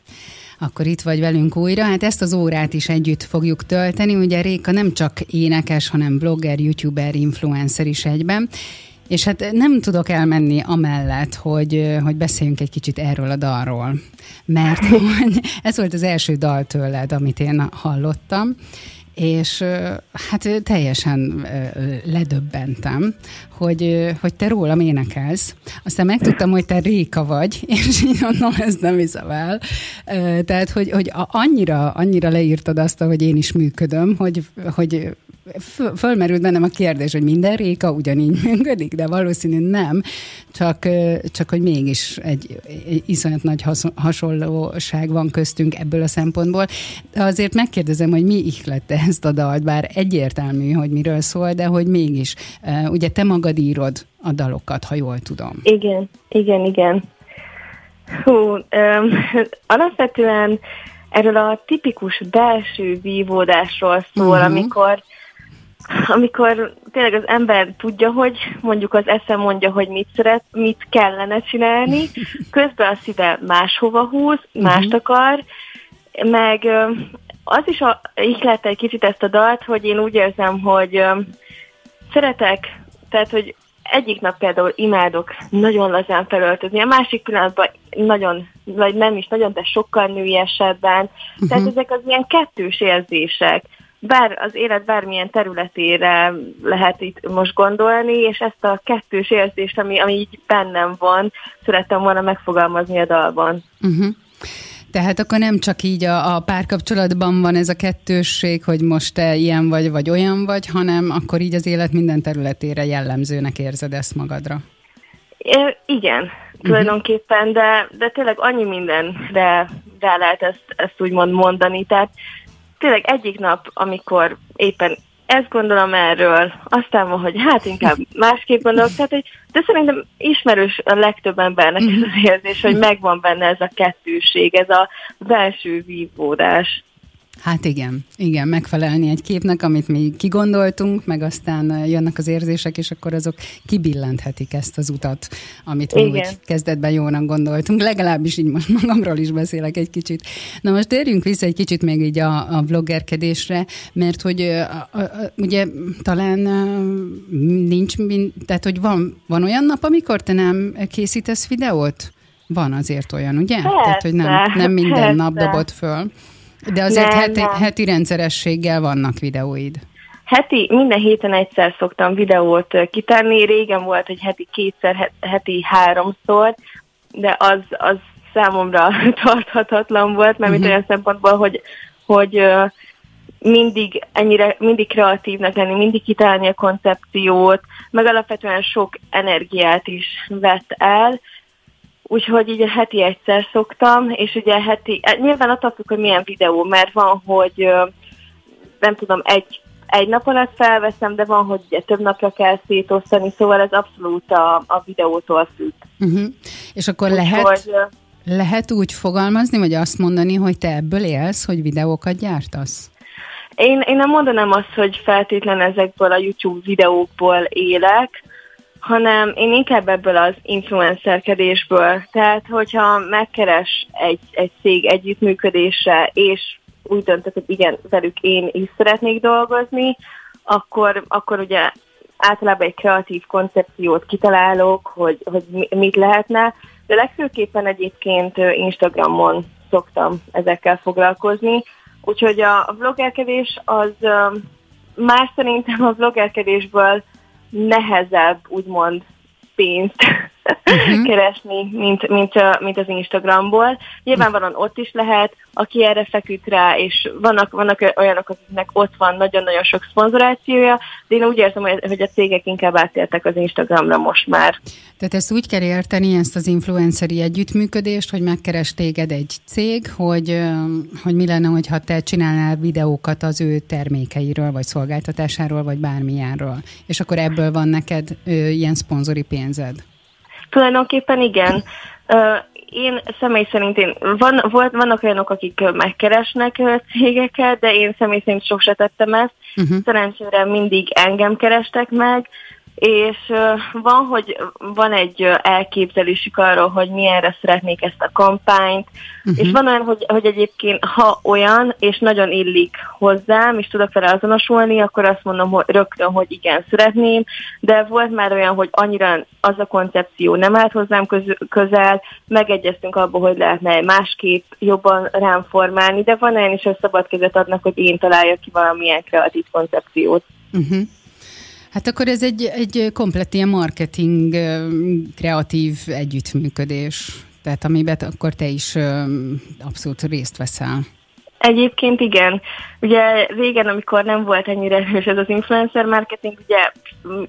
Akkor itt vagy velünk újra. Hát ezt az órát is együtt fogjuk tölteni. Ugye Réka nem csak énekes, hanem blogger, youtuber, influencer is egyben. És hát nem tudok elmenni amellett, hogy, hogy beszéljünk egy kicsit erről a dalról. Mert ez volt az első dal tőled, amit én hallottam, és hát teljesen ledöbbentem, hogy, hogy te rólam énekelsz. Aztán megtudtam, hogy te Réka vagy, és így mondom, ez nem hiszem el. Tehát, hogy, hogy annyira, annyira leírtad azt, hogy én is működöm, hogy, hogy fölmerült bennem a kérdés, hogy minden réka ugyanígy működik, de valószínű nem, csak, csak hogy mégis egy, egy iszonyat nagy hasonlóság van köztünk ebből a szempontból. De azért megkérdezem, hogy mi ihlette ezt a dalt, bár egyértelmű, hogy miről szól, de hogy mégis. Ugye te magad írod a dalokat, ha jól tudom. Igen, igen, igen. Hú, um, alapvetően erről a tipikus belső vívódásról szól, uh-huh. amikor amikor tényleg az ember tudja, hogy mondjuk az eszem mondja, hogy mit szeret, mit kellene csinálni, közben a szíve máshova húz, mást uh-huh. akar, meg az is a, ihlette egy kicsit ezt a dalt, hogy én úgy érzem, hogy szeretek, tehát, hogy egyik nap például imádok nagyon lazán felöltözni, a másik pillanatban nagyon, vagy nem is, nagyon, de sokkal nőiesebben. Uh-huh. Tehát ezek az ilyen kettős érzések bár az élet bármilyen területére lehet itt most gondolni, és ezt a kettős érzést, ami, ami így bennem van, szerettem volna megfogalmazni a dalban. Uh-huh. Tehát akkor nem csak így a, a párkapcsolatban van ez a kettősség, hogy most te ilyen vagy, vagy olyan vagy, hanem akkor így az élet minden területére jellemzőnek érzed ezt magadra. É, igen, uh-huh. tulajdonképpen, de, de tényleg annyi mindenre rá lehet ezt, ezt úgymond mondani. Tehát tényleg egyik nap, amikor éppen ezt gondolom erről, aztán van, hogy hát inkább másképp gondolok, tehát, hogy, de szerintem ismerős a legtöbb embernek ez az érzés, hogy megvan benne ez a kettőség, ez a belső vívódás. Hát igen, igen, megfelelni egy képnek, amit mi kigondoltunk, meg aztán jönnek az érzések, és akkor azok kibillenthetik ezt az utat, amit mi úgy kezdetben jónak gondoltunk. Legalábbis így most magamról is beszélek egy kicsit. Na most térjünk vissza egy kicsit még így a, a vloggerkedésre, mert hogy a, a, a, ugye talán nincs, tehát hogy van, van olyan nap, amikor te nem készítesz videót? Van azért olyan, ugye? Persze, Tehát, hogy nem, nem minden persze. nap dobott föl. De azért nem, heti, nem. heti rendszerességgel vannak videóid. Heti, minden héten egyszer szoktam videót kitenni, régen volt, hogy heti kétszer, heti háromszor, de az, az számomra tarthatatlan volt, mert uh-huh. olyan szempontból, hogy, hogy mindig ennyire, mindig kreatívnak lenni, mindig kitalálni a koncepciót, meg alapvetően sok energiát is vett el, Úgyhogy így a heti egyszer szoktam, és ugye heti, eh, nyilván attól függ, hogy milyen videó, mert van, hogy nem tudom, egy, egy nap alatt felveszem, de van, hogy ugye több napra kell szétosztani, szóval ez abszolút a, a videótól függ. Uh-huh. És akkor Úgy lehet, hogy, lehet úgy fogalmazni, vagy azt mondani, hogy te ebből élsz, hogy videókat gyártasz? Én, én nem mondanám azt, hogy feltétlen ezekből a YouTube videókból élek, hanem én inkább ebből az influencerkedésből. Tehát, hogyha megkeres egy, egy cég együttműködésre, és úgy döntök, hogy igen, velük én is szeretnék dolgozni, akkor, akkor ugye általában egy kreatív koncepciót kitalálok, hogy, hogy mit lehetne, de legfőképpen egyébként Instagramon szoktam ezekkel foglalkozni, úgyhogy a vloggerkedés az más szerintem a vloggerkedésből nehezebb, úgymond pénzt uh-huh. keresni, mint, mint, mint az Instagramból. Nyilvánvalóan ott is lehet, aki erre feküdt rá, és vannak, vannak olyanok, akiknek ott van nagyon-nagyon sok szponzorációja, de én úgy érzem, hogy a cégek inkább átértek az Instagramra most már. Tehát ezt úgy kell érteni, ezt az influenceri együttműködést, hogy megkeres téged egy cég, hogy, hogy mi lenne, hogyha te csinálnál videókat az ő termékeiről, vagy szolgáltatásáról, vagy bármilyenről. És akkor ebből van neked ö, ilyen szponzori pénzed. Tulajdonképpen igen. Én személy szerint én, van, volt, vannak olyanok, akik megkeresnek cégeket, de én személy szerint sose tettem ezt. Uh-huh. Szerencsére mindig engem kerestek meg, és van, hogy van egy elképzelésük arról, hogy milyenre szeretnék ezt a kampányt, uh-huh. és van olyan, hogy, hogy egyébként ha olyan, és nagyon illik hozzám, és tudok vele azonosulni, akkor azt mondom hogy rögtön, hogy igen, szeretném, de volt már olyan, hogy annyira az a koncepció nem állt hozzám közel, megegyeztünk abból, hogy lehetne másképp jobban rám formálni, de van olyan is, hogy szabad kezet adnak, hogy én találjak ki valamilyen kreatív koncepciót. Uh-huh. Hát akkor ez egy, egy komplet ilyen marketing kreatív együttműködés, tehát amiben akkor te is abszolút részt veszel. Egyébként igen. Ugye régen, amikor nem volt ennyire erős ez az influencer marketing, ugye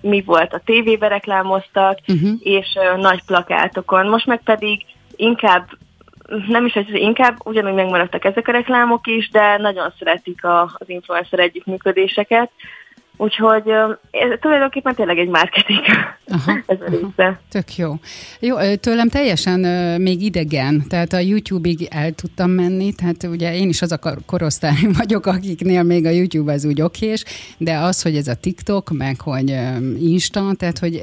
mi volt? A tévébe reklámoztak, uh-huh. és uh, nagy plakátokon. Most meg pedig inkább nem is, hogy inkább ugyanúgy megmaradtak ezek a reklámok is, de nagyon szeretik a, az influencer együttműködéseket, Úgyhogy ez tulajdonképpen tényleg egy marketing. Aha, ez a része. Tök jó. Jó, tőlem teljesen még idegen, tehát a YouTube-ig el tudtam menni, tehát ugye én is az a korosztály vagyok, akiknél még a YouTube az úgy okés, de az, hogy ez a TikTok, meg hogy Insta, tehát hogy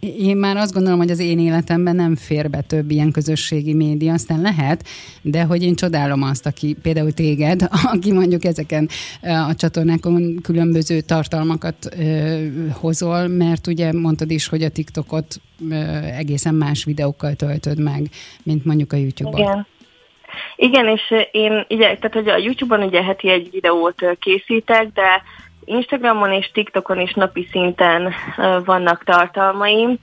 én már azt gondolom, hogy az én életemben nem fér be több ilyen közösségi média, aztán lehet, de hogy én csodálom azt, aki például téged, aki mondjuk ezeken a csatornákon különböző tartalmak tartalmakat ö, hozol, mert ugye mondtad is, hogy a TikTokot ö, egészen más videókkal töltöd meg, mint mondjuk a YouTube-on. Igen. Igen, és én, ugye, tehát hogy a YouTube-on ugye heti egy videót készítek, de Instagramon és TikTokon is napi szinten vannak tartalmaim,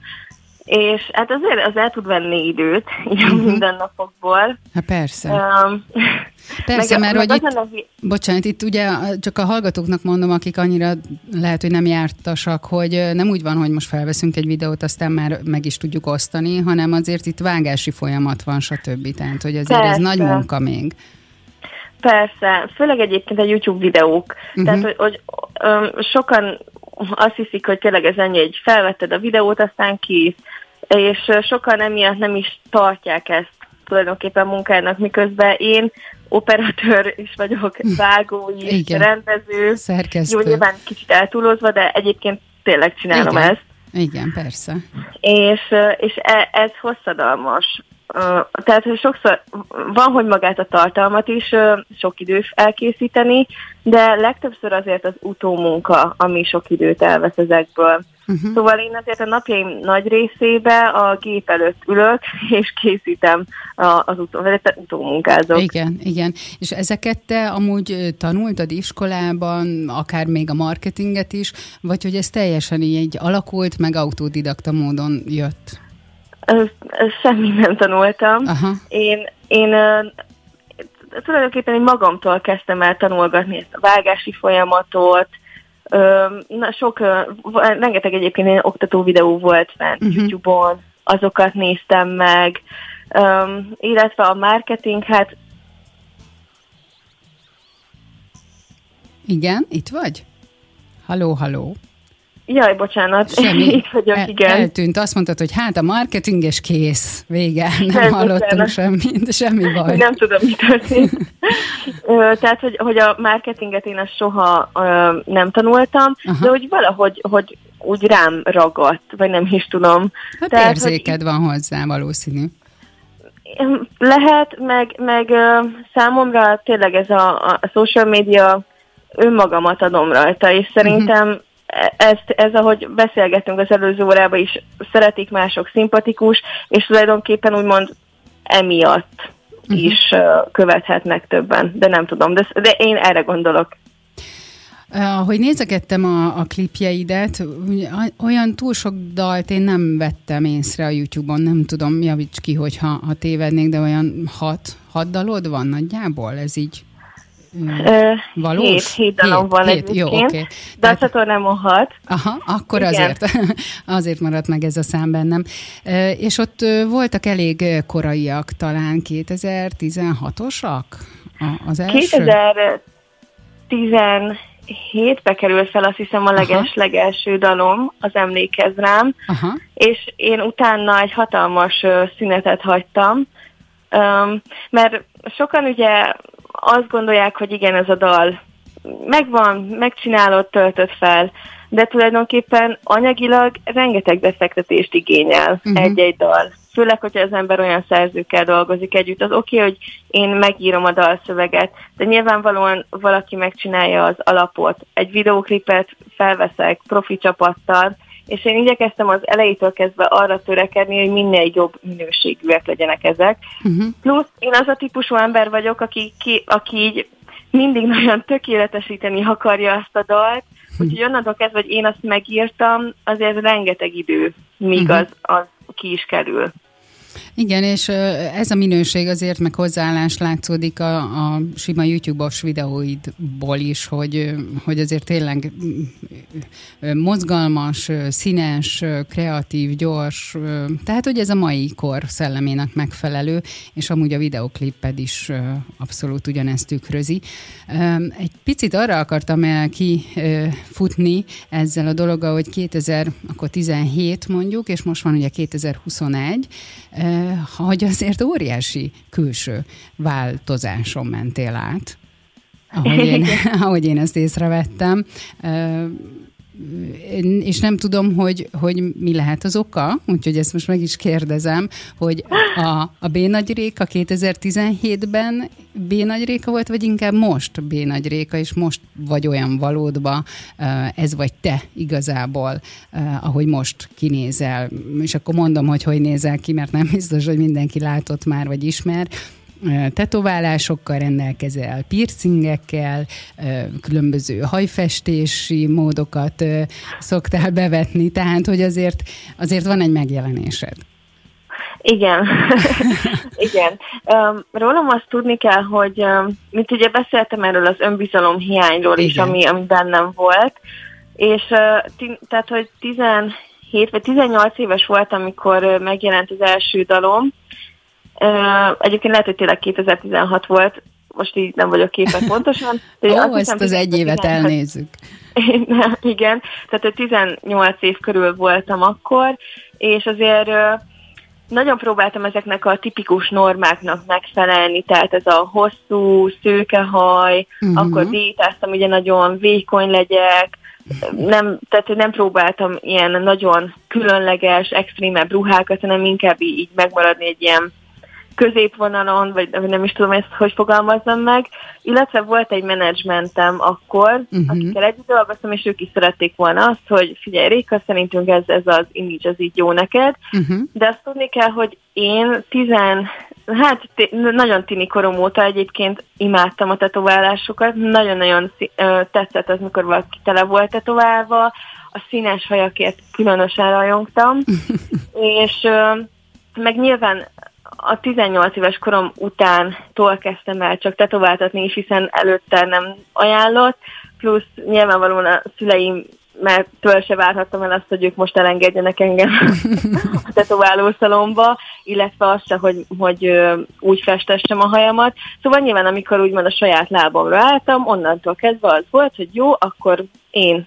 és hát azért az el tud venni időt, így uh-huh. mindennapokból. Hát persze. Um, persze, meg, mert meg hogy itt, nevi... bocsánat, itt ugye csak a hallgatóknak mondom, akik annyira lehet, hogy nem jártasak, hogy nem úgy van, hogy most felveszünk egy videót, aztán már meg is tudjuk osztani, hanem azért itt vágási folyamat van, stb. Tehát, hogy azért persze. ez nagy munka még. Persze, főleg egyébként a YouTube videók. Uh-huh. Tehát, hogy, hogy um, sokan azt hiszik, hogy tényleg ez ennyi, egy felvetted a videót, aztán kész és sokan emiatt nem is tartják ezt tulajdonképpen munkának, miközben én operatőr is vagyok, vágó is, Igen. rendező. Szerkesztő. Jó, nyilván kicsit eltúlozva, de egyébként tényleg csinálom Igen. ezt. Igen, persze. És, és e, ez hosszadalmas. Tehát sokszor van, hogy magát a tartalmat is sok idő elkészíteni, de legtöbbször azért az utómunka, ami sok időt elvesz ezekből. Uh-huh. Szóval én azért a napjaim nagy részébe a gép előtt ülök, és készítem az utó, utómunkázok. Igen, igen. És ezeket te amúgy tanultad iskolában, akár még a marketinget is, vagy hogy ez teljesen így alakult, meg autodidakta módon jött? Semmi nem tanultam. Aha. Én, én tulajdonképpen én magamtól kezdtem el tanulgatni ezt a vágási folyamatot, Na, sok, rengeteg egyébként ilyen oktató videó volt fent uh-huh. YouTube-on, azokat néztem meg, um, illetve a marketing, hát Igen, itt vagy? Haló, haló. Jaj, bocsánat, Semmi, itt vagyok, el, igen. Eltűnt, azt mondtad, hogy hát a marketing és kész, vége, nem, nem hallottunk semmit, semmi baj. Nem tudom, mi történt. Tehát, hogy, hogy a marketinget én azt soha uh, nem tanultam, Aha. de hogy valahogy hogy úgy rám ragadt, vagy nem is tudom. Hát Tehát, érzéked hogy, van hozzá valószínű. Lehet, meg, meg számomra tényleg ez a, a social media önmagamat adom rajta, és szerintem uh-huh ezt, ez, ahogy beszélgettünk az előző órában is, szeretik mások szimpatikus, és tulajdonképpen úgymond emiatt uh-huh. is követhetnek többen, de nem tudom, de, de én erre gondolok. Ahogy nézegettem a, a klipjeidet, olyan túl sok dalt én nem vettem észre a YouTube-on, nem tudom, javíts ki, hogyha ha tévednék, de olyan hat, hat dalod van nagyjából, ez így Valós? Hét, hét dalom hét, van hét, jó, okay. de a csatornámon hat. Aha, akkor Igen. azért, azért maradt meg ez a szám bennem. És ott voltak elég koraiak, talán 2016-osak az első? 2017-be került fel azt hiszem a leges, legelső dalom, az Emlékez rám, Aha. és én utána egy hatalmas szünetet hagytam, mert sokan ugye azt gondolják, hogy igen, ez a dal megvan, megcsinálod, töltött fel, de tulajdonképpen anyagilag rengeteg befektetést igényel uh-huh. egy-egy dal. Főleg, hogyha az ember olyan szerzőkkel dolgozik együtt, az oké, okay, hogy én megírom a dalszöveget, de nyilvánvalóan valaki megcsinálja az alapot. Egy videóklipet felveszek profi csapattal, és én igyekeztem az elejétől kezdve arra törekedni, hogy minél jobb minőségűek legyenek ezek. Uh-huh. Plusz én az a típusú ember vagyok, aki, ki, aki így mindig nagyon tökéletesíteni akarja ezt a dalt, uh-huh. úgyhogy onnantól kezdve, hogy én azt megírtam, azért rengeteg idő, míg uh-huh. az, az ki is kerül. Igen, és ez a minőség azért meg hozzáállás látszódik a, a sima YouTube-os videóidból is, hogy, hogy azért tényleg mozgalmas, színes, kreatív, gyors, tehát hogy ez a mai kor szellemének megfelelő, és amúgy a videokliped is abszolút ugyanezt tükrözi. Egy picit arra akartam el kifutni ezzel a dologgal, hogy 2000, akkor 17 mondjuk, és most van ugye 2021, hogy azért óriási külső változáson mentél át, ahogy én, ahogy én ezt észrevettem és nem tudom, hogy, hogy mi lehet az oka, úgyhogy ezt most meg is kérdezem, hogy a, a B. Nagy Réka 2017-ben B. Nagy Réka volt, vagy inkább most B. Nagy Réka, és most vagy olyan valódba ez vagy te igazából, ahogy most kinézel. És akkor mondom, hogy hogy nézel ki, mert nem biztos, hogy mindenki látott már, vagy ismer tetoválásokkal rendelkezel, piercingekkel, különböző hajfestési módokat szoktál bevetni, tehát hogy azért, azért van egy megjelenésed. Igen, igen. Rólam azt tudni kell, hogy mint ugye beszéltem erről az önbizalom hiányról igen. is, ami, ami bennem volt, és tehát, hogy 17 vagy 18 éves voltam, amikor megjelent az első dalom, Egyébként lehet, hogy tényleg 2016 volt, most így nem vagyok képek pontosan. De Ó, azt ezt hiszem, az egy évet elnézzük. Igen, tehát 18 év körül voltam akkor, és azért nagyon próbáltam ezeknek a tipikus normáknak megfelelni, tehát ez a hosszú, szőkehaj, uh-huh. akkor diétáztam, ugye nagyon vékony legyek, nem, tehát nem próbáltam ilyen nagyon különleges, extrémebb ruhákat, hanem inkább így megmaradni egy ilyen középvonalon, vagy nem is tudom ezt, hogy fogalmazzam meg, illetve volt egy menedzsmentem akkor, uh-huh. akikkel együtt dolgoztam, és ők is szerették volna azt, hogy figyelj Réka, szerintünk ez, ez az image, az így jó neked, uh-huh. de azt tudni kell, hogy én tizen, hát nagyon tini korom óta egyébként imádtam a tetoválásokat, nagyon-nagyon tetszett az, mikor valaki tele volt tetoválva, a színes hajakért különösen rajongtam, és meg nyilván a 18 éves korom után tól kezdtem el csak tetováltatni is, hiszen előtte nem ajánlott, plusz nyilvánvalóan a szüleim mert től se várhattam el azt, hogy ők most elengedjenek engem a tetoválószalomba, illetve azt se, hogy, hogy úgy festessem a hajamat. Szóval nyilván, amikor úgymond a saját lábamra álltam, onnantól kezdve az volt, hogy jó, akkor én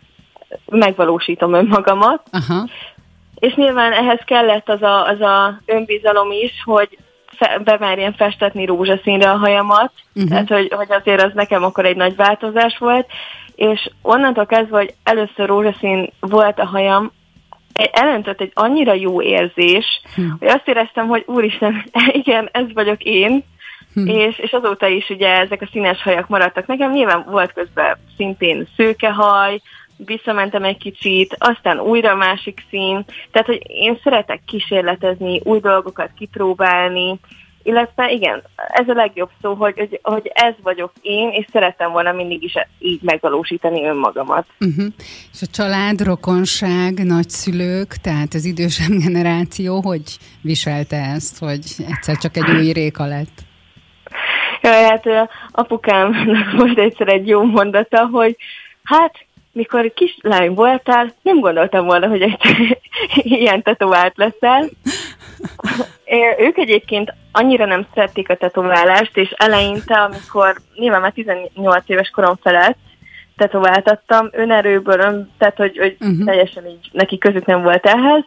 megvalósítom önmagamat. Aha. És nyilván ehhez kellett az a, az a önbizalom is, hogy fe, bemerjen festetni rózsaszínre a hajamat, uh-huh. tehát hogy, hogy azért az nekem akkor egy nagy változás volt, és onnantól kezdve, hogy először rózsaszín volt a hajam, elöntött egy annyira jó érzés, uh-huh. hogy azt éreztem, hogy úristen, igen, ez vagyok én, Hm. És, és azóta is ugye ezek a színes hajak maradtak nekem. Nyilván volt közben szintén szőkehaj, visszamentem egy kicsit, aztán újra másik szín. Tehát, hogy én szeretek kísérletezni, új dolgokat kipróbálni, illetve igen, ez a legjobb szó, hogy, hogy, hogy ez vagyok én, és szerettem volna mindig is így megvalósítani önmagamat. Uh-huh. És a család, rokonság, nagyszülők, tehát az idősebb generáció, hogy viselte ezt, hogy egyszer csak egy új réka lett? Ja, hát apukámnak volt egyszer egy jó mondata, hogy hát mikor kislány voltál, nem gondoltam volna, hogy egy ilyen tetovált leszel. Ők egyébként annyira nem szerették a tetoválást, és eleinte, amikor nyilván már 18 éves korom felett tetováltattam, önerőből, ön, tehát hogy, hogy uh-huh. teljesen így neki közük nem volt ehhez,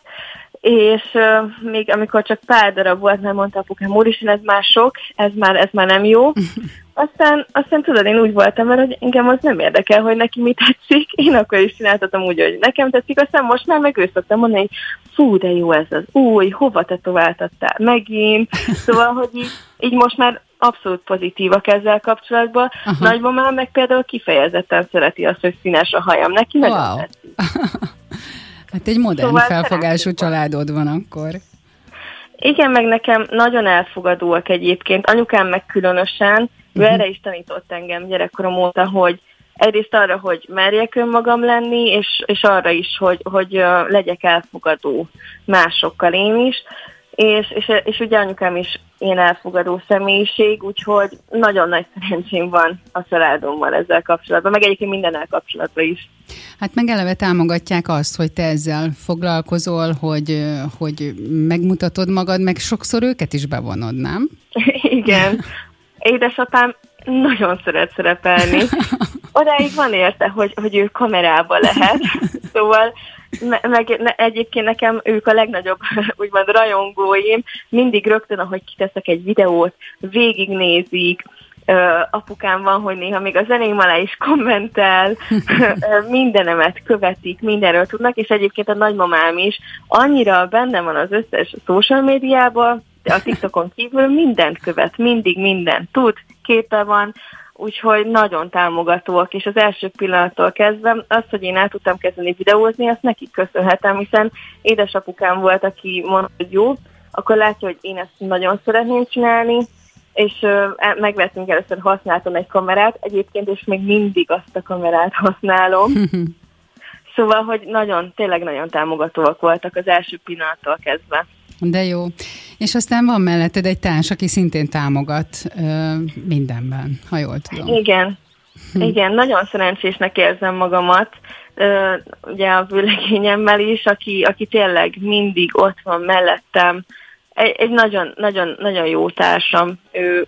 és uh, még amikor csak pár darab volt, mert mondta apukám, úristen, ez már sok, ez már, ez már nem jó, aztán, aztán tudod, én úgy voltam mert hogy engem az nem érdekel, hogy neki mi tetszik, én akkor is csináltatom úgy, hogy nekem tetszik, aztán most már meg ő szoktam mondani, hogy fú, de jó ez az új, hova tetováltattál megint, szóval, hogy így, így most már abszolút pozitívak ezzel kapcsolatban. Aha. Nagymamám meg például kifejezetten szereti azt, hogy színes a hajam. Neki wow. nagyon tetszik. Hát egy modern szóval felfogású családod van akkor. Igen, meg nekem nagyon elfogadóak egyébként, anyukám meg különösen, ő uh-huh. erre is tanított engem gyerekkorom óta, hogy egyrészt arra, hogy merjek önmagam lenni, és, és arra is, hogy, hogy legyek elfogadó másokkal én is, és, és, és ugye anyukám is én elfogadó személyiség, úgyhogy nagyon nagy szerencsém van a családommal ezzel kapcsolatban, meg egyébként mindennel kapcsolatban is. Hát meg eleve támogatják azt, hogy te ezzel foglalkozol, hogy, hogy megmutatod magad, meg sokszor őket is bevonod, nem? Igen. Édesapám nagyon szeret szerepelni. Odáig van érte, hogy, hogy ő kamerába lehet. Szóval meg ne, egyébként nekem ők a legnagyobb, úgymond rajongóim, mindig rögtön, ahogy kiteszek egy videót, végignézik, Uh, apukám van, hogy néha még a zeném alá is kommentel, mindenemet követik, mindenről tudnak, és egyébként a nagymamám is annyira benne van az összes social médiában, a TikTokon kívül mindent követ, mindig mindent tud, képe van, úgyhogy nagyon támogatóak, és az első pillanattól kezdve azt, hogy én el tudtam kezdeni videózni, azt nekik köszönhetem, hiszen édesapukám volt, aki mondta, hogy jó, akkor látja, hogy én ezt nagyon szeretném csinálni, és uh, megvettünk először, használtam egy kamerát, egyébként, és még mindig azt a kamerát használom. szóval, hogy nagyon, tényleg nagyon támogatóak voltak az első pillanattól kezdve. De jó. És aztán van melletted egy társ, aki szintén támogat ö, mindenben, ha jól tudom. Igen. Hm. Igen, nagyon szerencsésnek érzem magamat, ö, ugye a vőlegényemmel is, aki, aki tényleg mindig ott van mellettem. Egy, egy nagyon, nagyon, nagyon jó társam, ő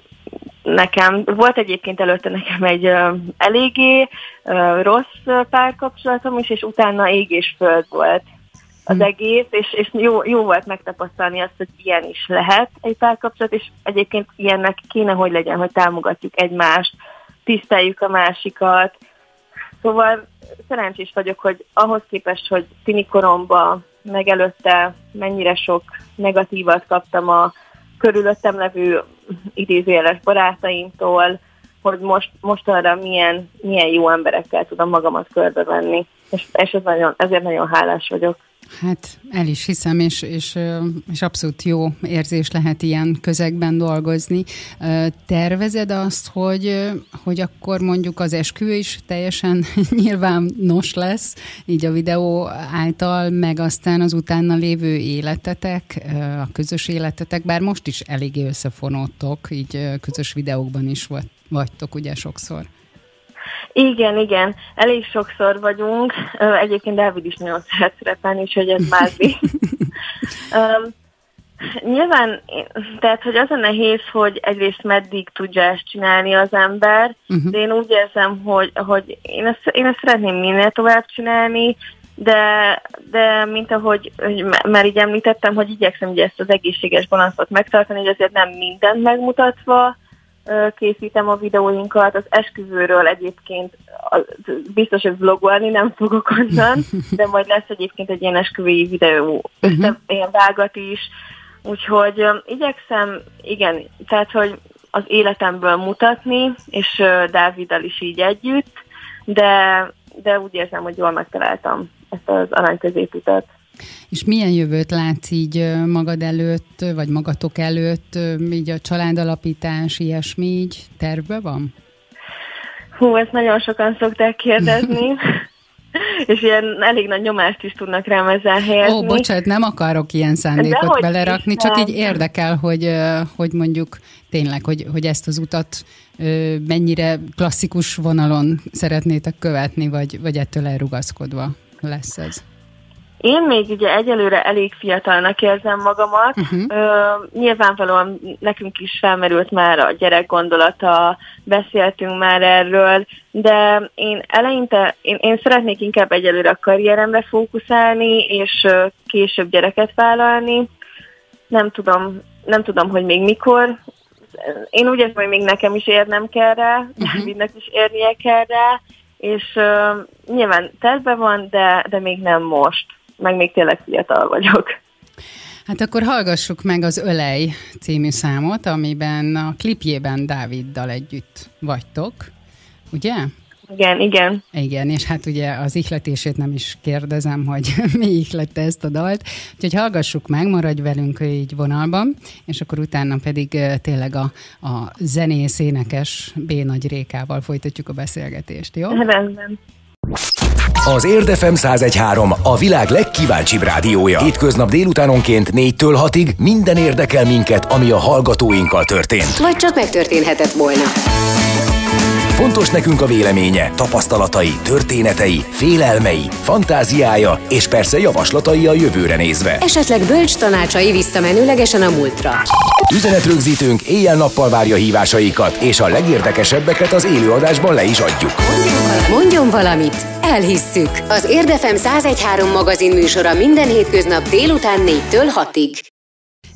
nekem. Volt egyébként előtte nekem egy ö, eléggé ö, rossz párkapcsolatom is, és utána ég és föld volt az egész, és, és jó, jó volt megtapasztalni azt, hogy ilyen is lehet egy párkapcsolat, és egyébként ilyennek kéne, hogy legyen, hogy támogatjuk egymást, tiszteljük a másikat. Szóval szerencsés vagyok, hogy ahhoz képest, hogy tini koromban, meg előtte mennyire sok negatívat kaptam a körülöttem levő idézőjeles barátaimtól, hogy most, most arra milyen, milyen jó emberekkel tudom magamat körbevenni. És, és ez nagyon, ezért nagyon hálás vagyok. Hát el is hiszem, és, és, és abszolút jó érzés lehet ilyen közegben dolgozni. Tervezed azt, hogy, hogy akkor mondjuk az eskü is teljesen nyilvános lesz, így a videó által, meg aztán az utána lévő életetek, a közös életetek, bár most is eléggé összefonódtok, így közös videókban is vagytok ugye sokszor. Igen, igen, elég sokszor vagyunk. Egyébként Dávid is nagyon szeret szerepelni, úgyhogy ez mázli. um, nyilván, tehát, hogy az a nehéz, hogy egyrészt meddig tudja ezt csinálni az ember, uh-huh. de én úgy érzem, hogy, hogy én, ezt, én ezt szeretném minél tovább csinálni, de, de mint ahogy hogy már így említettem, hogy igyekszem ugye ezt az egészséges balanszot megtartani, hogy azért nem mindent megmutatva, készítem a videóinkat. Az esküvőről egyébként biztos, hogy vlogolni nem fogok onnan, de majd lesz egyébként egy ilyen esküvői videó, uh-huh. ilyen vágat is. Úgyhogy igyekszem, igen, tehát, hogy az életemből mutatni, és Dáviddal is így együtt, de, de úgy érzem, hogy jól megtaláltam ezt az arany középutat. És milyen jövőt látsz így magad előtt, vagy magatok előtt, így a családalapítás, ilyesmi így tervbe van? Hú, ezt nagyon sokan szokták kérdezni. és ilyen elég nagy nyomást is tudnak rám ezzel helyezni. Ó, bocsánat, nem akarok ilyen szándékot belerakni, is, csak így érdekel, hogy, hogy mondjuk tényleg, hogy, hogy ezt az utat mennyire klasszikus vonalon szeretnétek követni, vagy, vagy ettől elrugaszkodva lesz ez. Én még ugye egyelőre elég fiatalnak érzem magamat. Uh-huh. Ö, nyilvánvalóan nekünk is felmerült már a gyerek gondolata, beszéltünk már erről, de én eleinte, én, én szeretnék inkább egyelőre a karrieremre fókuszálni, és később gyereket vállalni. Nem tudom, nem tudom, hogy még mikor én úgy érzem, hogy még nekem is érnem kell rá, uh-huh. Dávidnek is érnie kell rá, és uh, nyilván terve van, de, de még nem most, meg még tényleg fiatal vagyok. Hát akkor hallgassuk meg az Ölej című számot, amiben a klipjében Dáviddal együtt vagytok, ugye? Igen, igen. Igen, és hát ugye az ihletését nem is kérdezem, hogy mi ihlette ezt a dalt. Úgyhogy hallgassuk meg, maradj velünk így vonalban, és akkor utána pedig tényleg a, a zenész énekes B. Nagy Rékával folytatjuk a beszélgetést, jó? Rendben. Az Érdefem 1013 a világ legkíváncsibb rádiója. Hétköznap délutánonként 4-től 6-ig minden érdekel minket, ami a hallgatóinkkal történt. Vagy csak megtörténhetett volna. Fontos nekünk a véleménye, tapasztalatai, történetei, félelmei, fantáziája és persze javaslatai a jövőre nézve. Esetleg bölcs tanácsai visszamenőlegesen a múltra. Üzenetrögzítőnk éjjel-nappal várja hívásaikat, és a legérdekesebbeket az élőadásban le is adjuk. Mondjon valamit, elhisszük. Az Érdefem 1013 magazin műsora minden hétköznap délután 4-től 6-ig.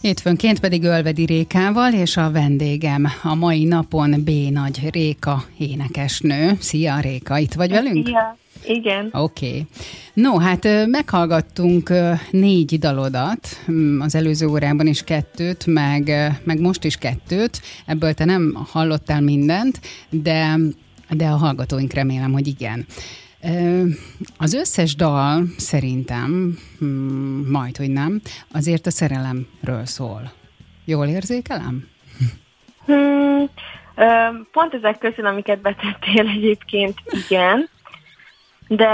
Hétfőnként pedig Ölvedi Rékával, és a vendégem a mai napon B. Nagy Réka énekesnő. Szia Réka, itt vagy velünk? Szia. Igen. Oké. Okay. No, hát meghallgattunk négy dalodat, mm, az előző órában is kettőt, meg, meg most is kettőt, ebből te nem hallottál mindent, de, de a hallgatóink remélem, hogy igen. Az összes dal szerintem, hmm, majd, hogy nem, azért a szerelemről szól. Jól érzékelem? Hmm, pont ezek közül, amiket betettél egyébként, igen. De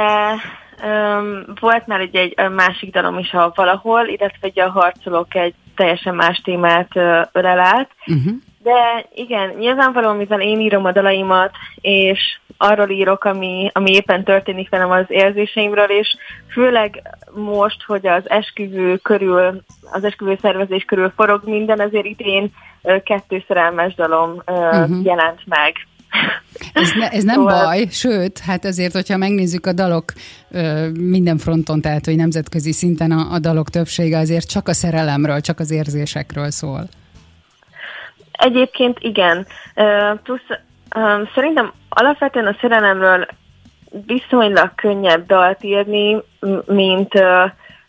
um, volt már egy, egy másik dalom is, ha valahol, illetve egy a harcolók egy teljesen más témát uh, ölel át. Uh-huh. De igen, nyilvánvalóan, mivel én írom a dalaimat, és arról írok, ami, ami éppen történik velem az érzéseimről, és főleg most, hogy az esküvő körül, az esküvő szervezés körül forog minden, ezért idén kettő szerelmes dalom uh-huh. jelent meg. Ez, ne, ez nem szóval... baj, sőt, hát azért, hogyha megnézzük a dalok ö, minden fronton, tehát hogy nemzetközi szinten a, a dalok többsége azért csak a szerelemről, csak az érzésekről szól. Egyébként igen. Plusz szerintem alapvetően a szerelemről viszonylag könnyebb dalt írni, mint,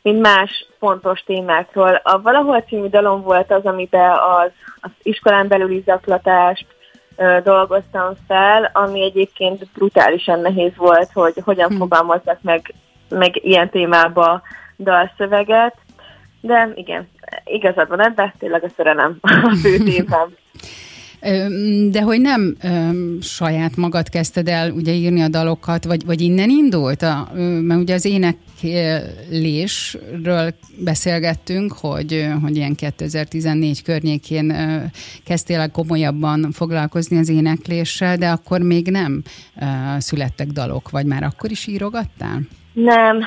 mint más fontos témákról. A Valahol című dalom volt az, amiben az, az iskolán belüli zaklatást dolgoztam fel, ami egyébként brutálisan nehéz volt, hogy hogyan hmm. meg, meg ilyen témába dalszöveget. De igen, igazad van ebben, tényleg a szerelem a fő témám. De hogy nem saját magad kezdted el ugye írni a dalokat, vagy, vagy innen indult? A, mert ugye az éneklésről beszélgettünk, hogy, hogy ilyen 2014 környékén kezdtél el komolyabban foglalkozni az énekléssel, de akkor még nem születtek dalok, vagy már akkor is írogattál? Nem,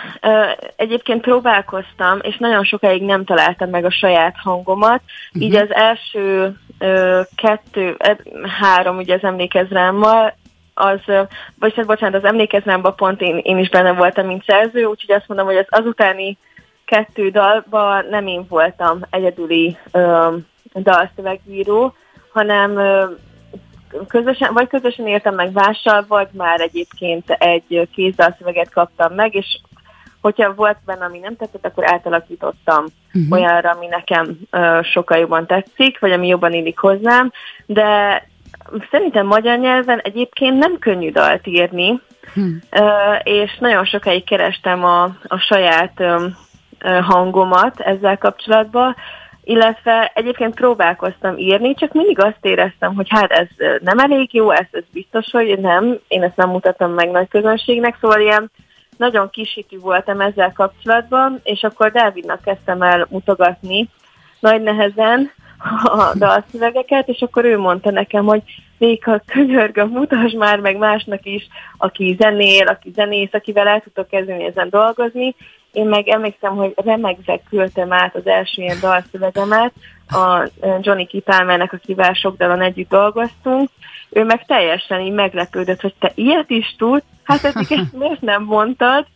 egyébként próbálkoztam, és nagyon sokáig nem találtam meg a saját hangomat. Uh-huh. Így az első kettő, három, ugye az emlékezrámmal, az, vagy hát bocsánat, az emlékezrámban pont én, én is benne voltam, mint szerző, úgyhogy azt mondom, hogy az azutáni kettő dalban nem én voltam egyedüli ö, dalszövegíró, hanem ö, közösen, vagy közösen értem meg mással, vagy már egyébként egy kézdalszöveget kaptam meg, és hogyha volt benne, ami nem tetszett, akkor átalakítottam uh-huh. olyanra, ami nekem uh, sokkal jobban tetszik, vagy ami jobban illik hozzám, de szerintem magyar nyelven egyébként nem könnyű dalt írni, uh, és nagyon sokáig kerestem a, a saját hangomat ezzel kapcsolatban, illetve egyébként próbálkoztam írni, csak mindig azt éreztem, hogy hát ez nem elég jó, ez, ez biztos, hogy nem, én ezt nem mutatom meg nagy közönségnek, szóval ilyen nagyon kisítű voltam ezzel kapcsolatban, és akkor Dávidnak kezdtem el mutogatni nagy nehezen a dalszövegeket, és akkor ő mondta nekem, hogy ha könyörgöm, mutasd már meg másnak is, aki zenél, aki zenész, akivel el tudok kezdeni ezen dolgozni. Én meg emlékszem, hogy remegve küldtem át az első ilyen dalszövegemet a Johnny Kipálmának, akivel sok dalon együtt dolgoztunk. Ő meg teljesen így meglepődött, hogy te ilyet is tudsz, hát ezt miért nem mondtad?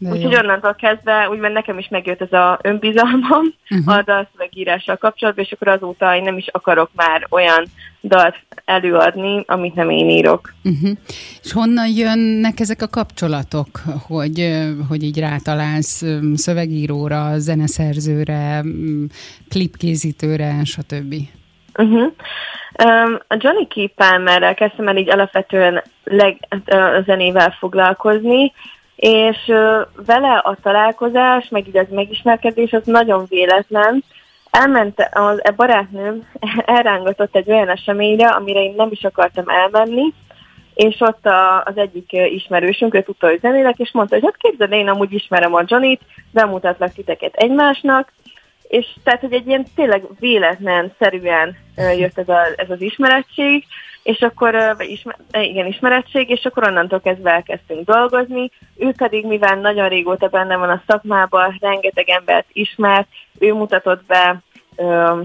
Úgyhogy onnantól kezdve, úgymond nekem is megjött ez a önbizalmam uh-huh. a dalszövegírással kapcsolatban, és akkor azóta én nem is akarok már olyan dalt előadni, amit nem én írok. Uh-huh. És honnan jönnek ezek a kapcsolatok, hogy, hogy így rátalálsz szövegíróra, zeneszerzőre, klipkészítőre, stb.? Uh-huh. Um, a Johnny Key Palmerrel kezdtem el így alapvetően leg, a zenével foglalkozni, és vele a találkozás, meg így az megismerkedés az nagyon véletlen. Elment, az, a barátnőm elrángatott egy olyan eseményre, amire én nem is akartam elmenni, és ott a, az egyik ismerősünk, ő tudta, hogy zenélek, és mondta, hogy hát képzeld, én amúgy ismerem a Johnny-t, bemutatlak titeket egymásnak, és tehát, hogy egy ilyen tényleg véletlen szerűen jött ez, a, ez az ismerettség, és akkor, ismer, igen, ismerettség, és akkor onnantól kezdve elkezdtünk dolgozni. Ő pedig, mivel nagyon régóta benne van a szakmában, rengeteg embert ismert, ő mutatott be ö,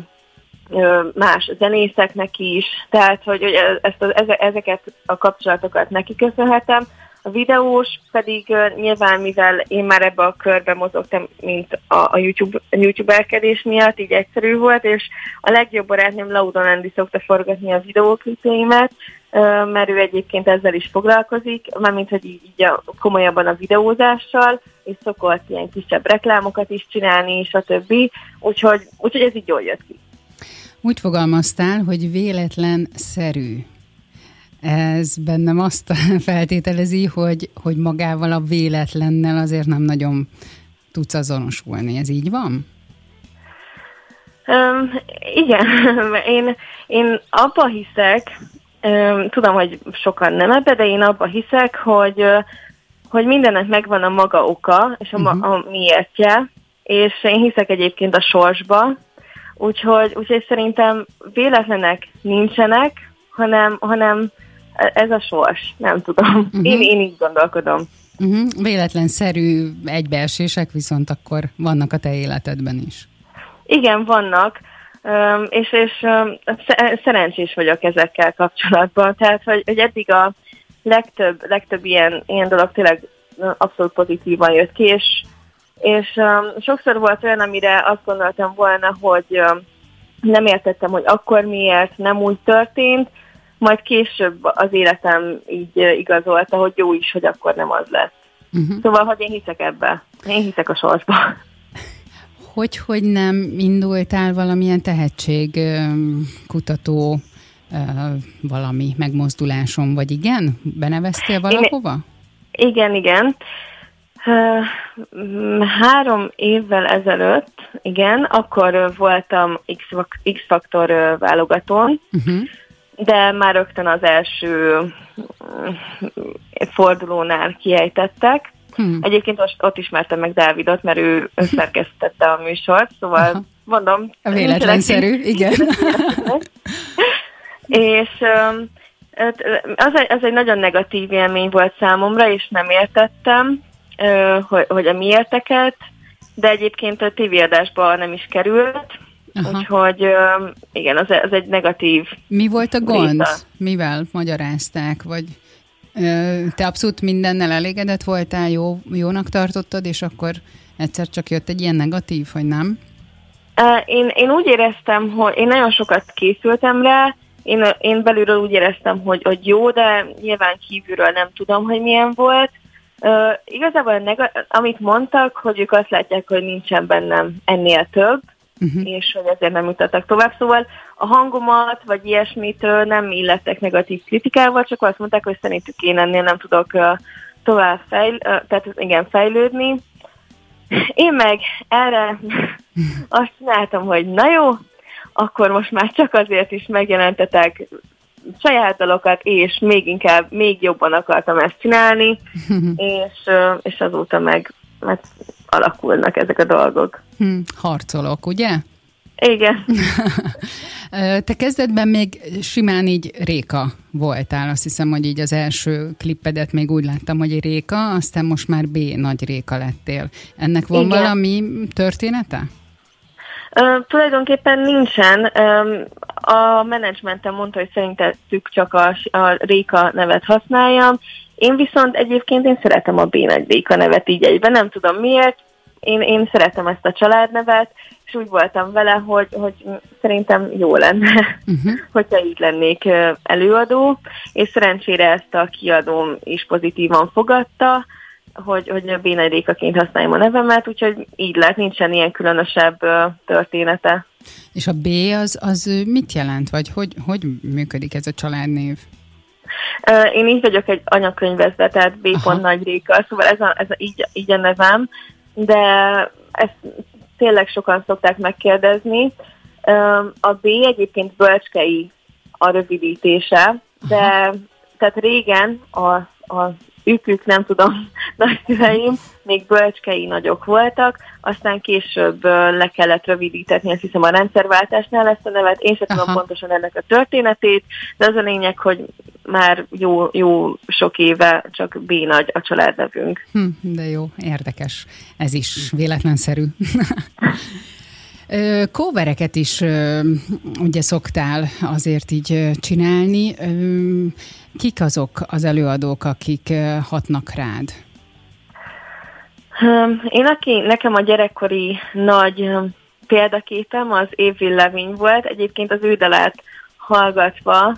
ö, más zenészeknek is, tehát, hogy, hogy ezt a, ezeket a kapcsolatokat neki köszönhetem, a videós pedig uh, nyilván, mivel én már ebbe a körbe mozogtam, mint a, a YouTube, a YouTube-elkedés miatt, így egyszerű volt, és a legjobb barátnőm Laudon Andy szokta forgatni a videóklipjeimet, mert ő egyébként ezzel is foglalkozik, mármint, hogy így, így a, komolyabban a videózással, és szokott ilyen kisebb reklámokat is csinálni, stb. Úgyhogy, úgyhogy ez így jól jött ki. Úgy fogalmaztál, hogy véletlen szerű ez bennem azt feltételezi, hogy, hogy magával a véletlennel azért nem nagyon tudsz azonosulni. Ez így van? Um, igen, én, én abba hiszek, um, tudom, hogy sokan nem ebbe, de én abba hiszek, hogy, hogy mindennek megvan a maga oka, és a, uh-huh. a miértje, és én hiszek egyébként a sorsba, úgyhogy, úgyhogy szerintem véletlenek nincsenek, hanem, hanem ez a sors, nem tudom. Uh-huh. Én, én így gondolkodom. Uh-huh. Véletlenszerű egybeesések viszont akkor vannak a te életedben is. Igen, vannak, és, és szerencsés vagyok ezekkel kapcsolatban. Tehát, hogy, hogy eddig a legtöbb, legtöbb ilyen, ilyen dolog tényleg abszolút pozitívan jött ki, és, és sokszor volt olyan, amire azt gondoltam volna, hogy nem értettem, hogy akkor miért nem úgy történt, majd később az életem így igazolta, hogy jó is, hogy akkor nem az lesz. Uh-huh. Szóval, hogy én hiszek ebbe. Én hiszek a sorsba. Hogy, hogy nem indultál valamilyen tehetségkutató valami megmozduláson, vagy igen? Beneveztél valahova? Én, igen, igen. Három évvel ezelőtt, igen, akkor voltam X-faktor válogatón, uh-huh de már rögtön az első mm, fordulónál kiejtettek. Hmm. Egyébként ott, ott ismertem meg Dávidot, mert ő szerkesztette a műsort, szóval Aha. mondom... Véletlenszerű, igen. és az egy, az egy nagyon negatív élmény volt számomra, és nem értettem, hogy, hogy a miérteket, de egyébként a tévéadásba nem is került, Aha. Úgyhogy igen, az, az egy negatív. Mi volt a gond? Réta. Mivel magyarázták? Vagy te abszolút mindennel elégedett voltál, jó, jónak tartottad, és akkor egyszer csak jött egy ilyen negatív, hogy nem? Én, én úgy éreztem, hogy én nagyon sokat készültem rá, én, én belülről úgy éreztem, hogy, hogy jó, de nyilván kívülről nem tudom, hogy milyen volt. Uh, igazából neg- amit mondtak, hogy ők azt látják, hogy nincsen bennem ennél több, uh-huh. és hogy ezért nem mutattak tovább. Szóval a hangomat, vagy ilyesmitől nem illettek negatív kritikával, csak azt mondták, hogy szerintük én ennél nem tudok tovább fejl, tehát igen, fejlődni. Én meg erre azt csináltam, hogy na jó, akkor most már csak azért is megjelentetek saját dalokat, és még inkább, még jobban akartam ezt csinálni, és, és azóta meg mert alakulnak ezek a dolgok. Hm, harcolok, ugye? Igen. Te kezdetben még simán így Réka voltál, azt hiszem, hogy így az első klippedet még úgy láttam, hogy Réka, aztán most már B nagy Réka lettél. Ennek van Igen. valami története? Uh, tulajdonképpen nincsen. Um, a menedzsmentem mondta, hogy szerintettük csak a, a Réka nevet használjam. Én viszont egyébként én szeretem a B nagy Réka nevet így egyben, nem tudom miért. Én, én szeretem ezt a családnevet, és úgy voltam vele, hogy, hogy szerintem jó lenne, uh-huh. hogyha így lennék előadó, és szerencsére ezt a kiadóm is pozitívan fogadta, hogy, hogy bénedékaként használjam a nevemet, úgyhogy így lett, nincsen ilyen különösebb története. És a B az, az mit jelent, vagy hogy, hogy működik ez a családnév? Én így vagyok egy anyakönyvezve, tehát B. Nagy Réka, szóval ez a, ez a, így, így a nevem, de ezt tényleg sokan szokták megkérdezni. A B egyébként bölcskei a rövidítése, de Aha. tehát régen a, a ükük, nem tudom, nagyszüleim, még bölcskei nagyok voltak, aztán később le kellett rövidítetni, azt hiszem a rendszerváltásnál ezt a nevet, én sem tudom pontosan ennek a történetét, de az a lényeg, hogy már jó, jó sok éve csak B nagy a családnevünk. Hm, de jó, érdekes. Ez is véletlenszerű. Kóvereket is ugye szoktál azért így csinálni. Kik azok az előadók, akik hatnak rád? Én, aki nekem a gyerekkori nagy példaképem, az Évil Levin volt. Egyébként az ő dalát hallgatva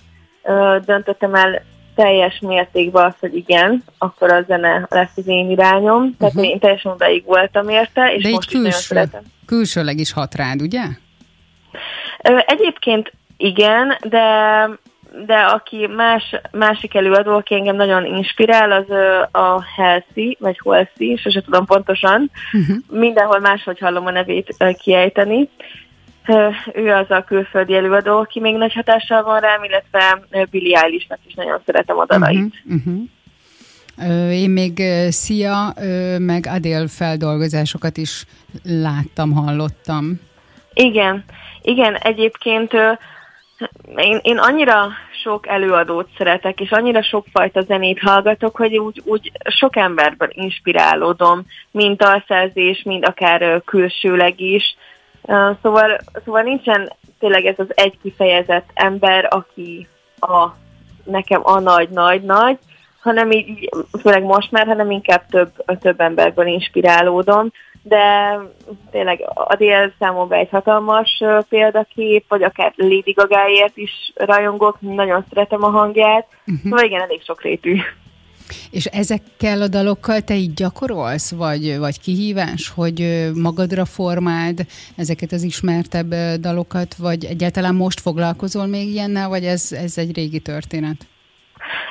döntöttem el teljes mértékben azt, hogy igen, akkor a zene lesz az én irányom. Tehát uh-huh. én teljesen odaig voltam érte, és De most külső, is külsőleg is hat rád, ugye? Egyébként igen, de de aki más, másik előadó, aki engem nagyon inspirál, az a Halsey, vagy Halsey, sose tudom pontosan. Uh-huh. Mindenhol máshogy hallom a nevét kiejteni. Ő az a külföldi előadó, aki még nagy hatással van rám, illetve Billie Eilishnek is nagyon szeretem a dalait. Uh-huh, uh-huh. Én még Szia, meg Adél feldolgozásokat is láttam, hallottam. Igen, igen, egyébként én, én annyira sok előadót szeretek, és annyira sokfajta zenét hallgatok, hogy úgy, úgy sok emberben inspirálódom, mind alszerzés, mind akár külsőleg is. Szóval, szóval nincsen tényleg ez az egy kifejezett ember, aki a nekem a nagy-nagy-nagy, hanem így, főleg most már, hanem inkább több, több emberből inspirálódom de tényleg Adél számomra egy hatalmas példakép, vagy akár Lady Gagáért is rajongok, nagyon szeretem a hangját, uh-huh. szóval igen, elég rétű. És ezekkel a dalokkal te így gyakorolsz, vagy, vagy kihívás, hogy magadra formáld ezeket az ismertebb dalokat, vagy egyáltalán most foglalkozol még ilyennel, vagy ez, ez egy régi történet?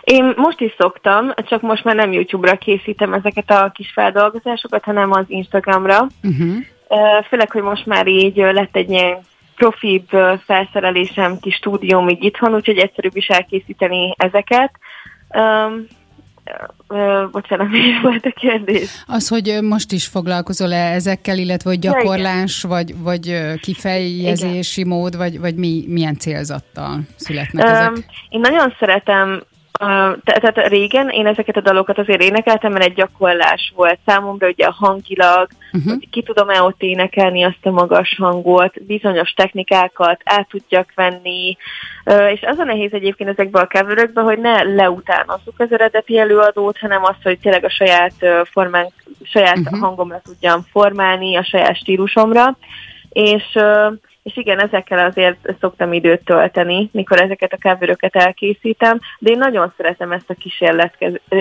Én most is szoktam, csak most már nem YouTube-ra készítem ezeket a kis feldolgozásokat, hanem az Instagramra. Uh-huh. Főleg, hogy most már így lett egy ilyen profibb felszerelésem, kis stúdióm így itthon, úgyhogy egyszerűbb is elkészíteni ezeket. Bocsánat, mi is volt a kérdés? Az, hogy most is foglalkozol-e ezekkel, illetve hogy gyakorlás, ja, vagy, vagy kifejezési igen. mód, vagy, vagy mi, milyen célzattal születnek um, ezek? Én nagyon szeretem tehát régen én ezeket a dalokat azért énekeltem, mert egy gyakorlás volt számomra, ugye a hangilag, uh-huh. hogy ki tudom-e ott énekelni azt a magas hangot, bizonyos technikákat át tudjak venni, és az a nehéz egyébként ezekben a coverökbe, hogy ne leutánozzuk az eredeti előadót, hanem azt, hogy tényleg a saját formánk, saját uh-huh. hangomra tudjam formálni, a saját stílusomra, és és igen, ezekkel azért szoktam időt tölteni, mikor ezeket a kávérokat elkészítem, de én nagyon szeretem ezt a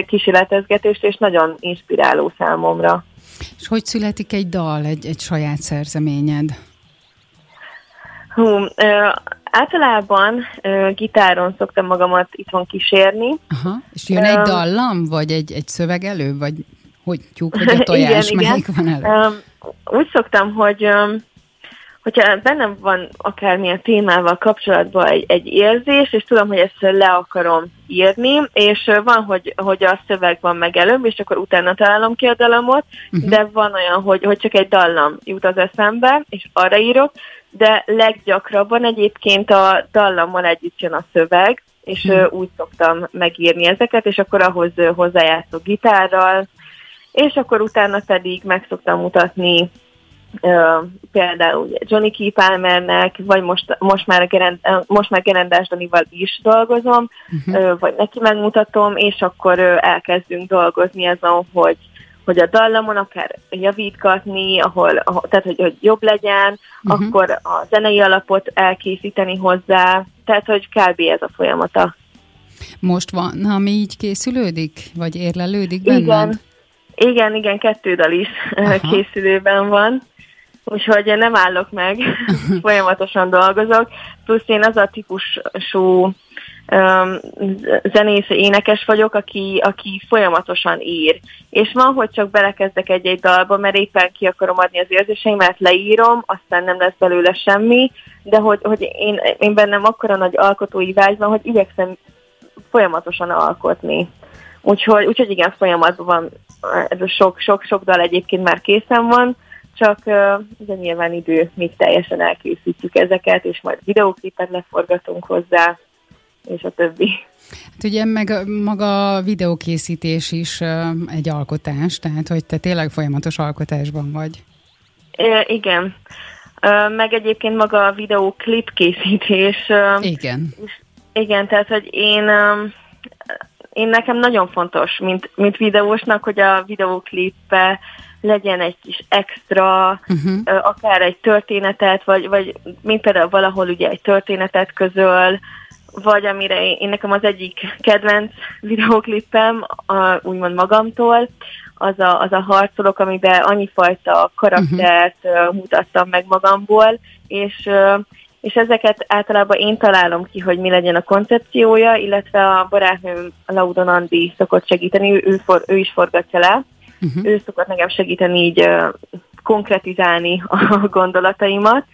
kísérletezgetést, és nagyon inspiráló számomra. És hogy születik egy dal, egy, egy saját szerzeményed? Hú, ö, általában ö, gitáron szoktam magamat itthon kísérni. Aha, és jön egy dallam, vagy egy, egy szöveg elő, vagy hogy tyúk, hogy a tojás, igen, melyik igen. van elő? Ö, úgy szoktam, hogy hogyha bennem van akármilyen témával kapcsolatban egy, egy érzés, és tudom, hogy ezt le akarom írni, és van, hogy, hogy a szöveg van meg előbb, és akkor utána találom ki a dalamot, uh-huh. de van olyan, hogy, hogy csak egy dallam jut az eszembe, és arra írok, de leggyakrabban egyébként a dallammal együtt jön a szöveg, és uh-huh. úgy szoktam megírni ezeket, és akkor ahhoz hozzájátszok gitárral, és akkor utána pedig meg szoktam mutatni például Johnny Key Palmernek, vagy most, most már, gerend, most már Gerendás Danival is dolgozom, uh-huh. vagy neki megmutatom, és akkor elkezdünk dolgozni azon, hogy hogy a dallamon akár javítgatni, ahol, ahol tehát hogy, hogy jobb legyen, uh-huh. akkor a zenei alapot elkészíteni hozzá, tehát hogy kb. ez a folyamata. Most van, ami így készülődik, vagy érlelődik benned? Igen, igen, igen, kettő dal is Aha. készülőben van, úgyhogy nem állok meg, folyamatosan dolgozok, plusz én az a típusú zenész, énekes vagyok, aki, aki folyamatosan ír. És van, hogy csak belekezdek egy-egy dalba, mert éppen ki akarom adni az érzéseimet, leírom, aztán nem lesz belőle semmi, de hogy, hogy én, én bennem akkora nagy alkotói vágy van, hogy igyekszem folyamatosan alkotni. Úgyhogy, úgyhogy igen, folyamatban van, ez a sok, sok, sok dal egyébként már készen van, csak ugye nyilván idő, míg teljesen elkészítjük ezeket, és majd videóklipet leforgatunk hozzá, és a többi. Hát ugye meg maga a videókészítés is egy alkotás, tehát hogy te tényleg folyamatos alkotásban vagy. É, igen. Meg egyébként maga a videóklip készítés. Igen. És, igen, tehát hogy én, én nekem nagyon fontos, mint, mint videósnak, hogy a videóklipbe legyen egy kis extra, uh-huh. akár egy történetet, vagy, vagy mint például valahol ugye egy történetet közöl, vagy amire én, én nekem az egyik kedvenc videóklipem, a, úgymond magamtól, az a, az a harcolok, amiben annyi fajta karaktert uh-huh. mutattam meg magamból, és és ezeket általában én találom ki, hogy mi legyen a koncepciója, illetve a barátnőm Laudon Andi szokott segíteni, ő, ő, for, ő is forgatja le, uh-huh. ő szokott nekem segíteni így konkretizálni a gondolataimat,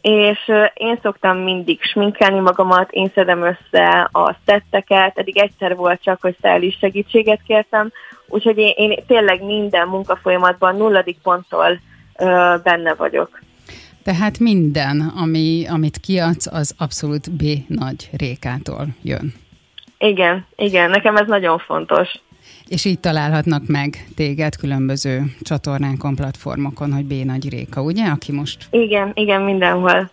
és én szoktam mindig sminkelni magamat, én szedem össze a szetteket, eddig egyszer volt csak, hogy is segítséget kértem, úgyhogy én, én tényleg minden munkafolyamatban nulladik ponttól ö, benne vagyok. Tehát minden, ami, amit kiadsz, az abszolút B nagy rékától jön. Igen, igen, nekem ez nagyon fontos. És így találhatnak meg téged különböző csatornánkon, platformokon, hogy B. Nagy Réka, ugye? Aki most... Igen, igen, mindenhol.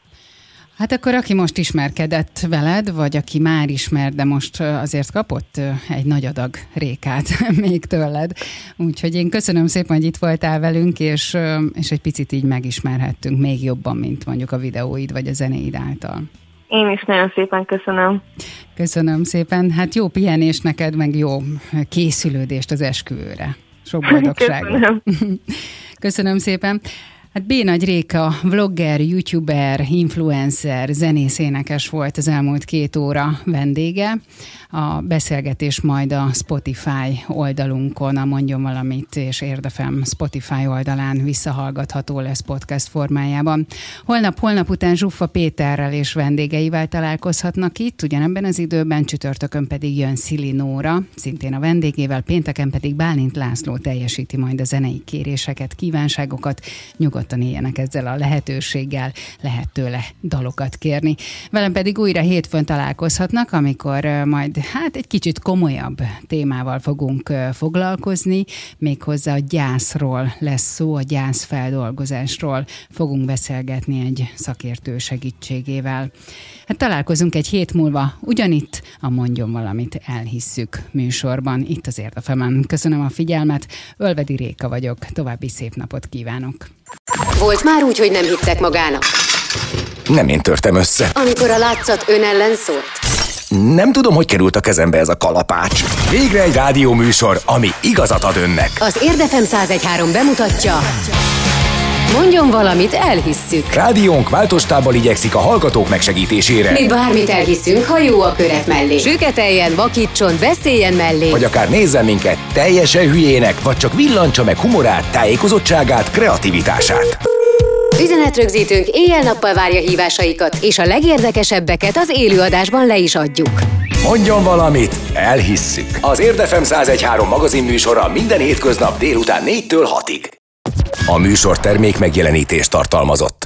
Hát akkor aki most ismerkedett veled, vagy aki már ismer, de most azért kapott egy nagy adag rékát még tőled. Úgyhogy én köszönöm szépen, hogy itt voltál velünk, és, és egy picit így megismerhettünk még jobban, mint mondjuk a videóid vagy a zenéid által. Én is nagyon szépen köszönöm. Köszönöm szépen. Hát jó pihenés neked, meg jó készülődést az esküvőre. Sok boldogságot. Köszönöm. köszönöm szépen. Hát B. Nagy Réka, vlogger, youtuber, influencer, zenész énekes volt az elmúlt két óra vendége. A beszélgetés majd a Spotify oldalunkon, a Mondjon Valamit és Érdefem Spotify oldalán visszahallgatható lesz podcast formájában. Holnap, holnap után Zsuffa Péterrel és vendégeivel találkozhatnak itt, ugyanebben az időben csütörtökön pedig jön Szili Nóra, szintén a vendégével, pénteken pedig Bálint László teljesíti majd a zenei kéréseket, kívánságokat. Nyugodtan éljenek ezzel a lehetőséggel, lehet tőle dalokat kérni. Velem pedig újra hétfőn találkozhatnak, amikor majd hát egy kicsit komolyabb témával fogunk foglalkozni, méghozzá a gyászról lesz szó, a gyász feldolgozásról fogunk beszélgetni egy szakértő segítségével. Hát találkozunk egy hét múlva, ugyanitt a Mondjon Valamit elhisszük műsorban, itt az Érdefemen. Köszönöm a figyelmet, Ölvedi Réka vagyok, további szép napot kívánok! Volt már úgy, hogy nem hittek magának? Nem én törtem össze. Amikor a látszat ön ellen szólt? Nem tudom, hogy került a kezembe ez a kalapács. Végre egy rádió műsor, ami igazat ad önnek. Az Érdefem 1013 bemutatja. Mondjon valamit, elhisszük. Rádiónk változtában igyekszik a hallgatók megsegítésére. Mi bármit elhiszünk, ha jó a köret mellé. Süketeljen, vakítson, beszéljen mellé. Vagy akár nézzen minket teljesen hülyének, vagy csak villantsa meg humorát, tájékozottságát, kreativitását. Üzenetrögzítőnk éjjel-nappal várja hívásaikat, és a legérdekesebbeket az élőadásban le is adjuk. Mondjon valamit, elhisszük. Az Érdefem 1013 magazin műsora minden hétköznap délután 4-től 6-ig. A műsor termék megjelenítést tartalmazott.